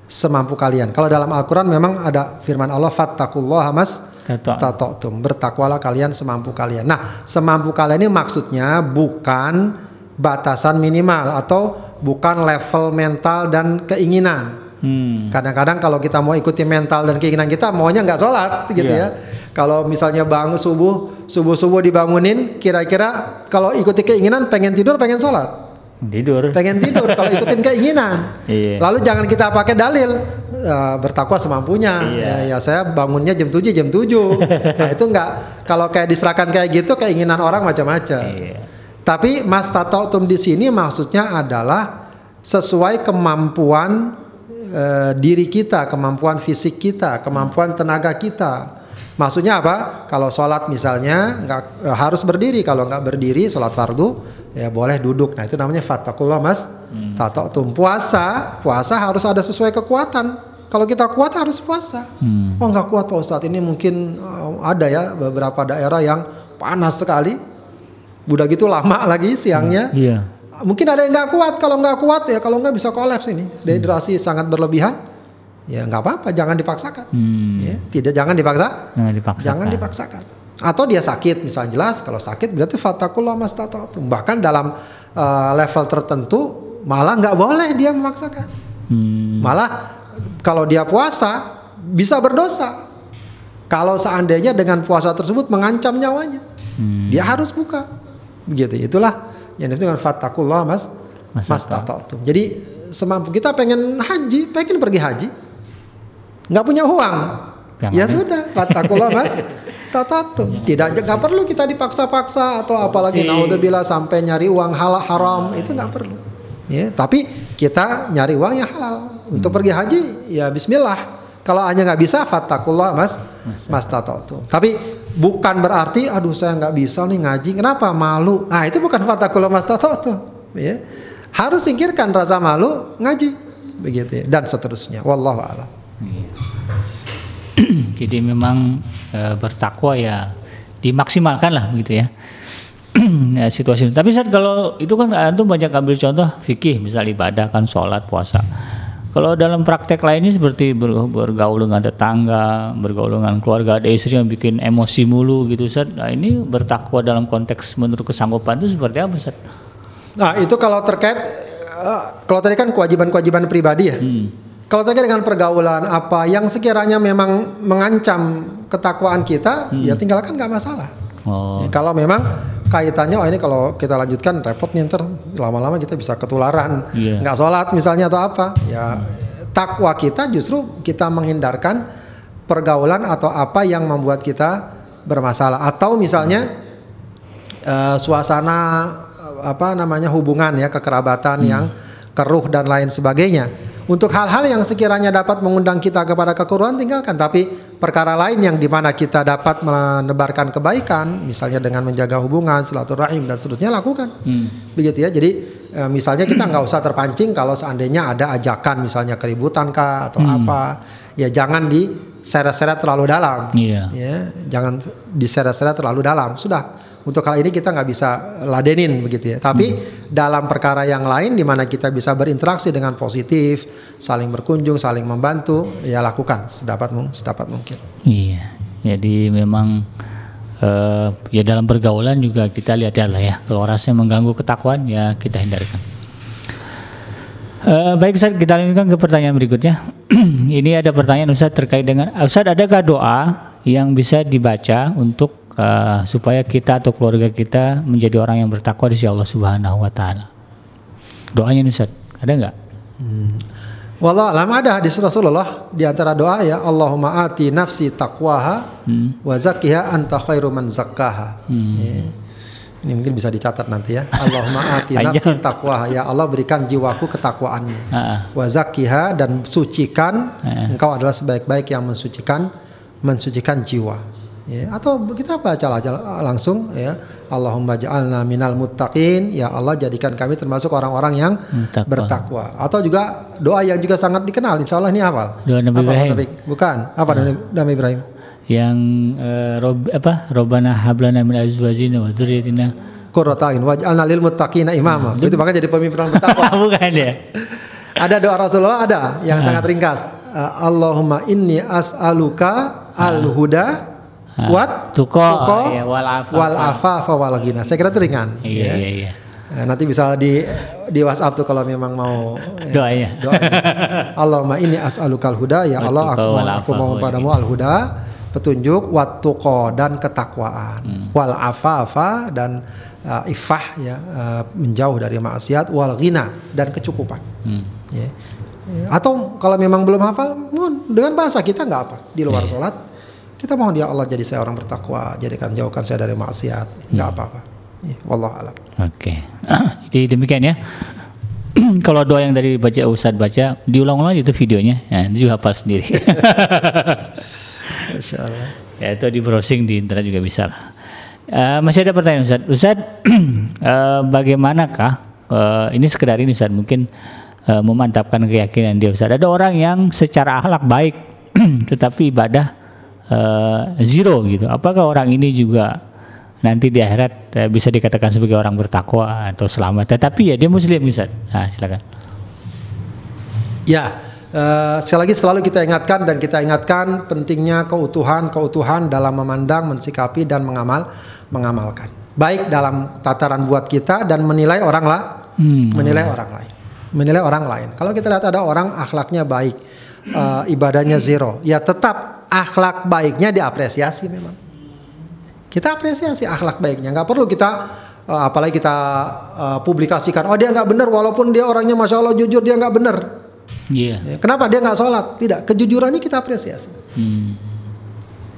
semampu kalian. Kalau dalam Al-Qur'an memang ada firman Allah fattaqullaha mas Tato. tata'tum bertakwalah kalian semampu kalian. Nah semampu kalian ini maksudnya bukan batasan minimal atau bukan level mental dan keinginan Hmm. Kadang-kadang kalau kita mau ikuti mental dan keinginan kita maunya nggak sholat gitu Iya. ya. Kalau misalnya bangun subuh, subuh subuh dibangunin, kira-kira kalau ikuti keinginan pengen tidur pengen sholat, Tidur. pengen tidur kalau ikutin keinginan. Iya. Lalu jangan kita pakai dalil eh, bertakwa semampunya. Iya. Ya, ya saya bangunnya jam 7 jam 7. nah itu nggak kalau kayak diserahkan kayak gitu keinginan orang macam-macam. Iya. Tapi mas tatautum di sini maksudnya adalah sesuai kemampuan eh, diri kita, kemampuan fisik kita, kemampuan tenaga kita. Maksudnya apa? Kalau sholat misalnya nggak eh, harus berdiri, kalau nggak berdiri sholat fardu ya boleh duduk. Nah itu namanya fatakullah mas. Tatautum puasa, puasa harus ada sesuai kekuatan. Kalau kita kuat harus puasa. Hmm. Oh nggak kuat Pak Ustadz ini mungkin eh, ada ya beberapa daerah yang panas sekali. Udah gitu lama lagi siangnya. Iya. Mungkin ada yang nggak kuat. Kalau nggak kuat ya kalau nggak bisa kolaps ini. Dehidrasi sangat berlebihan. Ya nggak apa-apa. Jangan dipaksakan. Hmm. Ya, tidak jangan dipaksa. Jangan dipaksakan. Jangan dipaksakan. Atau dia sakit misalnya jelas. Kalau sakit berarti fatakullah mastata'tum. Bahkan dalam eh, level tertentu malah nggak boleh dia memaksakan. Hmm. Malah kalau dia puasa bisa berdosa. Kalau seandainya dengan puasa tersebut mengancam nyawanya, Hmm. dia harus buka. Begitu. Itulah yang disebut dengan fatakullah mas Mas tata'tum. Jadi semampu kita pengen haji, pengen pergi haji, nggak punya uang, ya sudah fatakullah mas tata'tum. Tidak nggak perlu kita dipaksa-paksa atau apalagi naudzubillah sampai nyari uang halal haram itu nggak perlu. Ya, tapi kita nyari uang yang halal untuk pergi haji ya Bismillah. Kalau hanya nggak bisa fatakullah mas mas tata'tum. Tapi bukan berarti aduh saya nggak bisa nih ngaji. Kenapa malu? Ah itu bukan fatakullah mas tata'tum. Ya. Harus singkirkan rasa malu ngaji begitu ya. dan seterusnya. Wallahu a'lam. Iya. Jadi memang e, bertakwa ya dimaksimalkan lah begitu ya. ya situasi. Tapi saat kalau itu kan antum banyak ambil contoh fikih, misal ibadah kan sholat, puasa. Kalau dalam praktek lainnya seperti ber- bergaul dengan tetangga, bergaul dengan keluarga, ada istri yang bikin emosi mulu gitu, Ustaz. Nah, ini bertakwa dalam konteks menurut kesanggupan itu seperti apa, Ustaz? Nah itu kalau terkait eh, kalau tadi kan kewajiban-kewajiban pribadi ya. Hmm. Kalau terkait dengan pergaulan apa yang sekiranya memang mengancam ketakwaan kita, ya tinggalkan nggak masalah. Oh, Ya, kalau memang kaitannya, oh ini kalau kita lanjutkan repot nih ntar lama-lama kita bisa ketularan, Iya. nggak sholat misalnya atau apa. Ya takwa kita justru kita menghindarkan pergaulan atau apa yang membuat kita bermasalah. Atau misalnya eh, suasana eh, apa namanya hubungan ya kekerabatan yang keruh dan lain sebagainya. Untuk hal-hal yang sekiranya dapat mengundang kita kepada kekuruan tinggalkan. Tapi perkara lain yang di mana kita dapat menebarkan kebaikan, misalnya dengan menjaga hubungan, silaturahim dan seterusnya lakukan. hmm. Begitu ya. Jadi eh, misalnya kita nggak usah terpancing kalau seandainya ada ajakan misalnya keributan kah atau apa, ya jangan diseret-seret terlalu dalam. Iya. Ya, jangan diseret-seret terlalu dalam. Sudah. Untuk hal ini kita nggak bisa ladenin begitu ya. Tapi dalam perkara yang lain di mana kita bisa berinteraksi dengan positif, saling berkunjung, saling membantu, ya lakukan sedapat mung- sedapat mungkin. Iya, jadi memang eh, ya dalam pergaulan juga kita lihat ya lah ya. Kalau rasanya mengganggu ketakwaan ya kita hindarkan. Eh, baik Ustaz, kita lanjutkan ke pertanyaan berikutnya. Ini ada pertanyaan Ustaz terkait dengan Ustaz adakah doa yang bisa dibaca untuk eh, supaya kita atau keluarga kita menjadi orang yang bertakwa di sisi Allah Subhanahu wa taala. Doanya Ustaz, ada nggak? Wallah alam ada hadis Rasulullah di antara doa ya Allahumma ati nafsi taqwaha Hmm. wa zakkiha anta khairu man zakkaha. Hmm. Ya. Ini mungkin bisa dicatat nanti ya. Allahumma ati nafsi taqwaha ya Allah berikan jiwaku ketakwaannya. Ah, Wa zakkiha dan sucikan engkau adalah sebaik-baik yang mensucikan mensucikan jiwa. Ya, atau kita baca aja langsung ya. Allahumma ja'alna minal muttaqin. Ya Allah jadikan kami termasuk orang-orang yang Bertakwa. bertakwa. Atau juga doa yang juga sangat dikenal. Insya Allah ini hafal. Doa Nabi Apa, Ibrahim. Taufik? bukan. Apa Nabi- Nabi Ibrahim? Yang uh, rob, apa? Robana hablana min azwajina wa dzurriyyatina qurrata a'yun waj'alna lil muttaqina imama. Itu bahkan jadi pemimpin orang bertakwa. bukan ya ada doa Rasulullah? Ada. Yang sangat ringkas. Uh, Allahumma inni as'aluka al-huda wat tuko, tuko ya, wal afafa. wal afafa wal ghina. Saya kira itu ringan. iya ya. iya iya Nah, nanti bisa di di WhatsApp tuh kalau memang mau ya, doanya doanya. Allahumma inni as'alukal huda ya Allah aku wal aku wal padamu al huda petunjuk watuqo dan ketakwaan Hmm. wal afafa dan uh, ifah ya uh, menjauh dari maksiat wal ghina dan kecukupan Hmm. ya. Atau kalau memang belum hafal, mohon dengan bahasa kita nggak apa di luar sholat kita mohon ya Allah jadi saya orang bertakwa, jadikan jauhkan saya dari maksiat, nggak apa-apa. Ya, wallahu alam. Oke, jadi demikian ya. Kalau doa yang dari baca Ustadz baca, diulang-ulang itu videonya, ya, itu juga hafal sendiri. Masya Allah. ya itu di browsing di internet juga bisa. Eh, masih ada pertanyaan Ustadz. Ustadz, eh, bagaimanakah eh, ini sekedar ini Ustadz mungkin eh, memantapkan keyakinan dia Ustadz. Ada orang yang secara akhlak baik, tetapi ibadah eh, zero gitu. Apakah orang ini juga nanti di akhirat eh, bisa dikatakan sebagai orang bertakwa atau selamat? Tetapi ya dia Muslim Ustadz. Nah, silakan. Ya, eh, sekali lagi selalu kita ingatkan dan kita ingatkan pentingnya keutuhan keutuhan dalam memandang, mensikapi dan mengamal mengamalkan. Baik dalam tataran buat kita dan menilai orang lah, Hmm. menilai orang lain, menilai orang lain. Kalau kita lihat ada orang akhlaknya baik, eh, ibadahnya zero, ya tetap akhlak baiknya diapresiasi memang. Kita apresiasi akhlak baiknya, nggak perlu kita eh, apalagi kita eh, publikasikan. Oh dia nggak benar, walaupun dia orangnya masya Allah jujur dia nggak benar. Iya. Ya, Kenapa dia nggak sholat? Tidak, kejujurannya kita apresiasi. Hmm.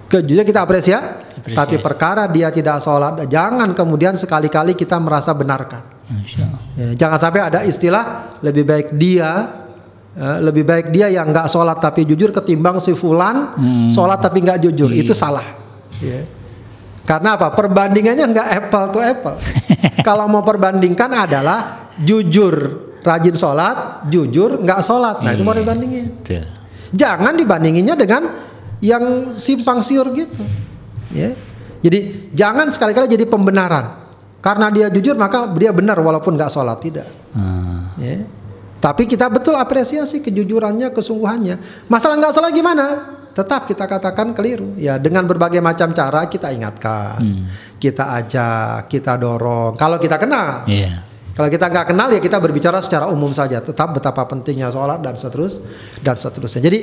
Kejujuran kita apresiasi, Apresiasi. tapi perkara dia tidak sholat, jangan kemudian sekali-kali kita merasa benarkan. Ya, jangan sampai ada istilah lebih baik dia, eh, lebih baik dia yang nggak sholat tapi jujur ketimbang si fulan Hmm. sholat tapi nggak jujur. Iya. Itu salah. Ya. Karena apa? Perbandingannya nggak apple to apple. Kalau mau perbandingkan adalah jujur rajin sholat, jujur nggak sholat. Nah itu mau Iya. dibandingin. Betul. Jangan dibandinginnya dengan yang simpang siur gitu. Ya. Jadi jangan sekali-kali jadi pembenaran. Karena dia jujur maka dia benar walaupun nggak sholat tidak. Ya. Tapi kita betul apresiasi kejujurannya, kesungguhannya. Masalah nggak salah gimana? Tetap kita katakan keliru. Ya dengan berbagai macam cara kita ingatkan, kita ajak, kita dorong. Kalau kita kenal, Iya. kalau kita nggak kenal ya kita berbicara secara umum saja. Tetap betapa pentingnya sholat dan seterus dan seterusnya. Jadi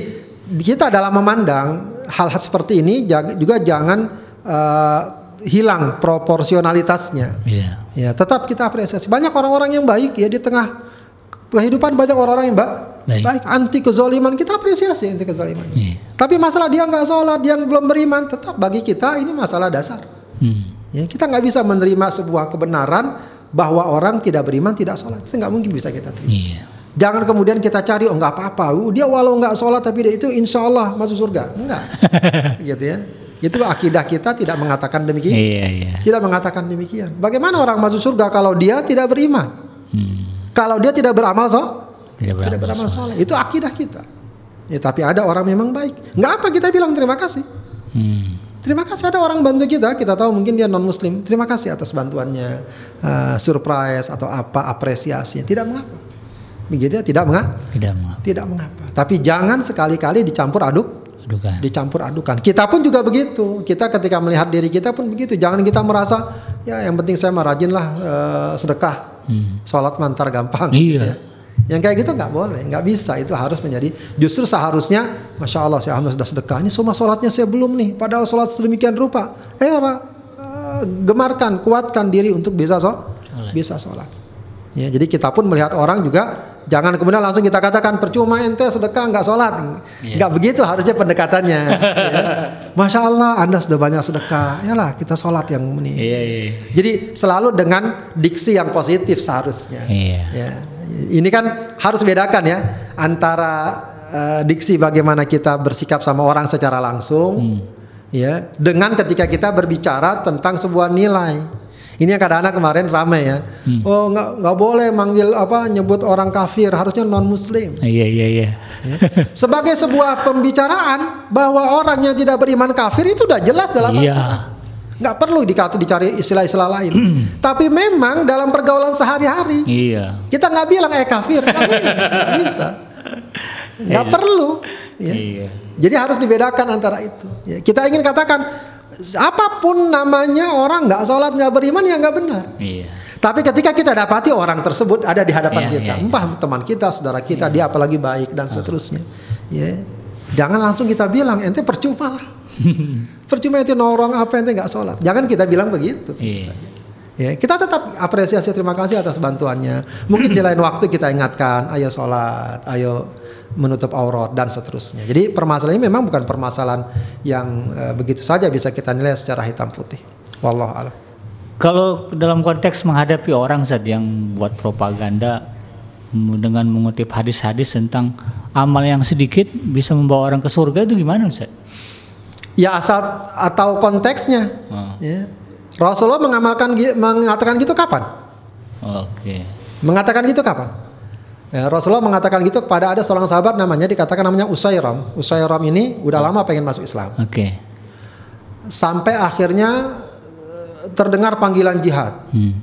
kita dalam memandang hal-hal seperti ini juga jangan eh, hilang proporsionalitasnya. Iya. Ya, tetap kita apresiasi. Banyak orang-orang yang baik ya di tengah kehidupan banyak orang-orang yang ba- Baik. baik. anti kezaliman kita apresiasi anti kezaliman. Iya. Tapi masalah dia nggak sholat, dia belum beriman, tetap bagi kita ini masalah dasar. Hmm. Ya, kita nggak bisa menerima sebuah kebenaran bahwa orang tidak beriman tidak sholat. Itu nggak mungkin bisa kita terima. Iya. Jangan kemudian kita cari oh nggak apa-apa, Uh, dia walau nggak sholat tapi dia itu insya Allah masuk surga. Enggak, gitu ya. Itu akidah kita tidak mengatakan demikian. Iya, iya. Tidak mengatakan demikian. Bagaimana orang masuk surga kalau dia tidak beriman? Hmm. Kalau dia tidak beramal so, Tidak tidak beramal beramal soleh. Itu akidah kita. Ya, tapi ada orang memang baik. Nggak apa kita bilang terima kasih. Hmm. Terima kasih ada orang bantu kita. Kita tahu mungkin dia non muslim. Terima kasih atas bantuannya, eh, surprise atau apa apresiasinya. Tidak mengapa. Begitu ya, tidak mengapa. Tidak mengapa. Tidak mengapa. Tapi jangan sekali-kali dicampur aduk Adukan. dicampur adukan. Kita pun juga begitu. Kita ketika melihat diri kita pun begitu. Jangan kita merasa ya yang penting saya mah rajinlah eh, sedekah. Hmm. Sholat mantar gampang. Iya. Ya. Yang kayak gitu nggak boleh, nggak bisa. Itu harus menjadi justru seharusnya, masya Allah saya alhamdulillah sudah sedekah. Ini semua sholatnya saya belum nih. Padahal sholat sedemikian rupa. Eh ora, eh, gemarkan, kuatkan diri untuk bisa Sholat. bisa sholat. Ya, jadi kita pun melihat orang juga jangan kemudian langsung kita katakan percuma ente sedekah nggak sholat, Iya. nggak begitu harusnya pendekatannya. ya. Masya Allah anda sudah banyak sedekah, yalah kita sholat yang ini. Iya, iya. Jadi selalu dengan diksi yang positif seharusnya. Iya. Ya, ini kan harus bedakan ya antara eh, diksi bagaimana kita bersikap sama orang secara langsung, Hmm. ya, dengan ketika kita berbicara tentang sebuah nilai. Ini yang kadang-kadang kemarin ramai ya. Hmm. Oh nggak nggak boleh manggil apa nyebut orang kafir harusnya non muslim. Iya iya iya. Ya. Sebagai sebuah pembicaraan bahwa orang yang tidak beriman kafir itu udah jelas dalam Iya. Al-Quran. Nggak perlu dikata dicari istilah-istilah lain. Tapi memang dalam pergaulan sehari-hari Iya. kita nggak bilang eh kafir. Nggak bisa. Nggak perlu. Ya. Iya. Jadi harus dibedakan antara itu. Ya, kita ingin katakan apa pun namanya orang nggak sholat nggak beriman ya nggak benar. Iya. Tapi ketika kita dapati orang tersebut ada di hadapan Iya, kita, iya, iya. entah teman kita, saudara kita, dia apalagi baik dan seterusnya, ya jangan langsung kita bilang ente percuma lah, percuma ente norong apa ente nggak sholat, jangan kita bilang begitu. Iya. saja. Ya, kita tetap apresiasi terima kasih atas bantuannya. Mungkin di lain waktu kita ingatkan, ayo sholat, ayo menutup aurat dan seterusnya. Jadi permasalahan ini memang bukan permasalahan yang eh, begitu saja bisa kita nilai secara hitam putih. Wallahu a'lam. Kalau dalam konteks menghadapi orang saat yang buat propaganda dengan mengutip hadis-hadis tentang amal yang sedikit bisa membawa orang ke surga itu gimana Ustaz? Ya asal atau konteksnya. Oh, Ya. Rasulullah mengamalkan mengatakan gitu kapan? Oke. Mengatakan gitu kapan? Ya, Rasulullah mengatakan gitu kepada ada seorang sahabat namanya dikatakan namanya Usairam. Usairam ini udah lama pengen masuk Islam. Oke. Sampai akhirnya eh, terdengar panggilan jihad. Hmm.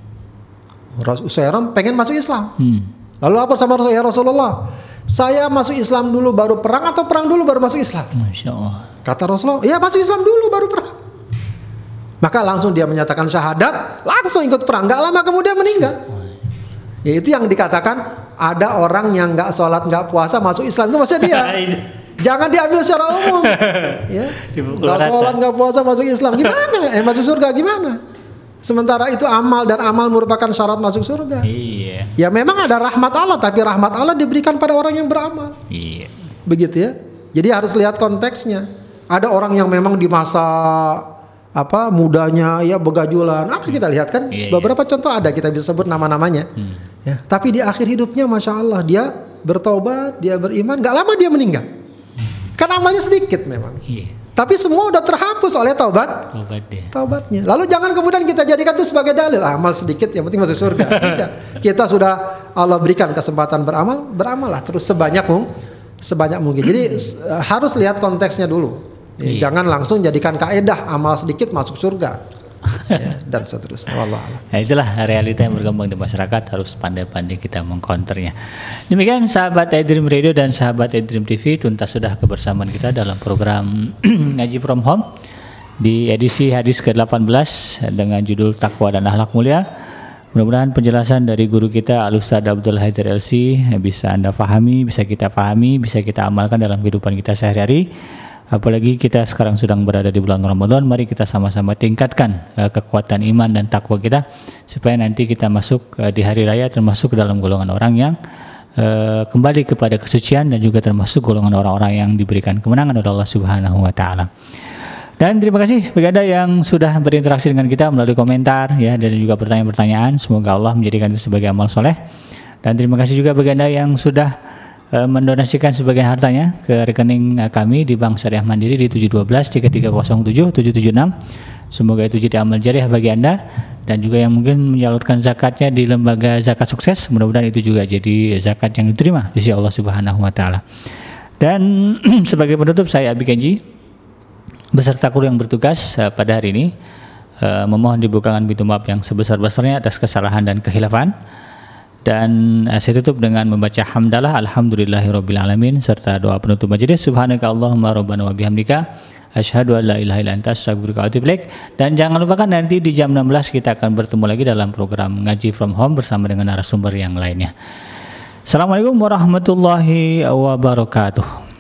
Usairam pengen masuk Islam. Hmm. Lalu lapor sama Rasulullah, ya Rasulullah, saya masuk Islam dulu baru perang atau perang dulu baru masuk Islam? Masya Allah. Kata Rasulullah, ya masuk Islam dulu baru perang. Maka langsung dia menyatakan syahadat, langsung ikut perang. Gak lama kemudian meninggal. Ya itu yang dikatakan ada orang yang nggak sholat nggak puasa masuk Islam itu maksudnya dia. Jangan diambil secara umum. ya. Nggak rata. sholat nggak puasa masuk Islam gimana? Eh masuk surga gimana? Sementara itu amal dan amal merupakan syarat masuk surga. Iya. Ya memang ada rahmat Allah, tapi rahmat Allah diberikan pada orang yang beramal. Iya. Begitu ya. Jadi harus lihat konteksnya. Ada orang yang memang di masa apa mudanya ya begajulan. Apa kita lihat kan? Iya, iya. Beberapa contoh ada kita bisa sebut nama-namanya. Ya, tapi di akhir hidupnya masya Allah dia bertobat, dia beriman. Gak lama dia meninggal. Kan amalnya sedikit memang. Iya. Tapi semua udah terhapus oleh taubat deh. taubatnya. Lalu jangan kemudian kita jadikan itu sebagai dalil Ah, amal sedikit yang penting masuk surga. Tidak. Kita sudah Allah berikan kesempatan beramal, beramallah terus sebanyak mungkin sebanyak mungkin. Jadi harus lihat konteksnya dulu. Ya, Iya. Jangan langsung jadikan kaedah amal sedikit masuk surga. Ya, dan seterusnya. Wallah. Nah, itulah realita yang berkembang di masyarakat harus pandai-pandai kita mengkonternya. Demikian sahabat iDream Radio dan sahabat iDream TV tuntas sudah kebersamaan kita dalam program Ngaji From Home di edisi hadis ke-18 dengan judul Takwa dan Akhlak Mulia. Mudah-mudahan penjelasan dari guru kita Al Ustaz Abdul Haidar LC bisa Anda pahami, bisa kita pahami, bisa kita amalkan dalam kehidupan kita sehari-hari. Apalagi kita sekarang sedang berada di bulan Ramadan, mari kita sama-sama tingkatkan eh, kekuatan iman dan takwa kita supaya nanti kita masuk eh, di hari raya termasuk dalam golongan orang yang eh, kembali kepada kesucian dan juga termasuk golongan orang-orang yang diberikan kemenangan oleh Allah Subhanahu wa taala. Dan terima kasih bagi Anda yang sudah berinteraksi dengan kita melalui komentar ya dan juga pertanyaan-pertanyaan. Semoga Allah menjadikan itu sebagai amal soleh. Dan terima kasih juga bagi Anda yang sudah eh, mendonasikan sebagian hartanya ke rekening eh, kami di Bank Syariah Mandiri di 712 3307 776. Semoga itu jadi amal jariah bagi Anda dan juga yang mungkin menyalurkan zakatnya di lembaga zakat sukses, mudah-mudahan itu juga jadi zakat yang diterima di sisi Allah Subhanahu wa taala. Dan sebagai penutup saya Abi Kenji beserta kru yang bertugas eh, pada hari ini eh, memohon dibukakan pintu maaf yang sebesar-besarnya atas kesalahan dan kehilafan dan eh, saya tutup dengan membaca hamdalah alhamdulillahirabbil alamin serta doa penutup majelis subhanaka allahumma rabbana wa bihamdika asyhadu an la ilaha illa anta astaghfiruka wa atubu dan jangan lupakan nanti di jam 16 kita akan bertemu lagi dalam program ngaji from home bersama dengan narasumber yang lainnya. Assalamualaikum warahmatullahi wabarakatuh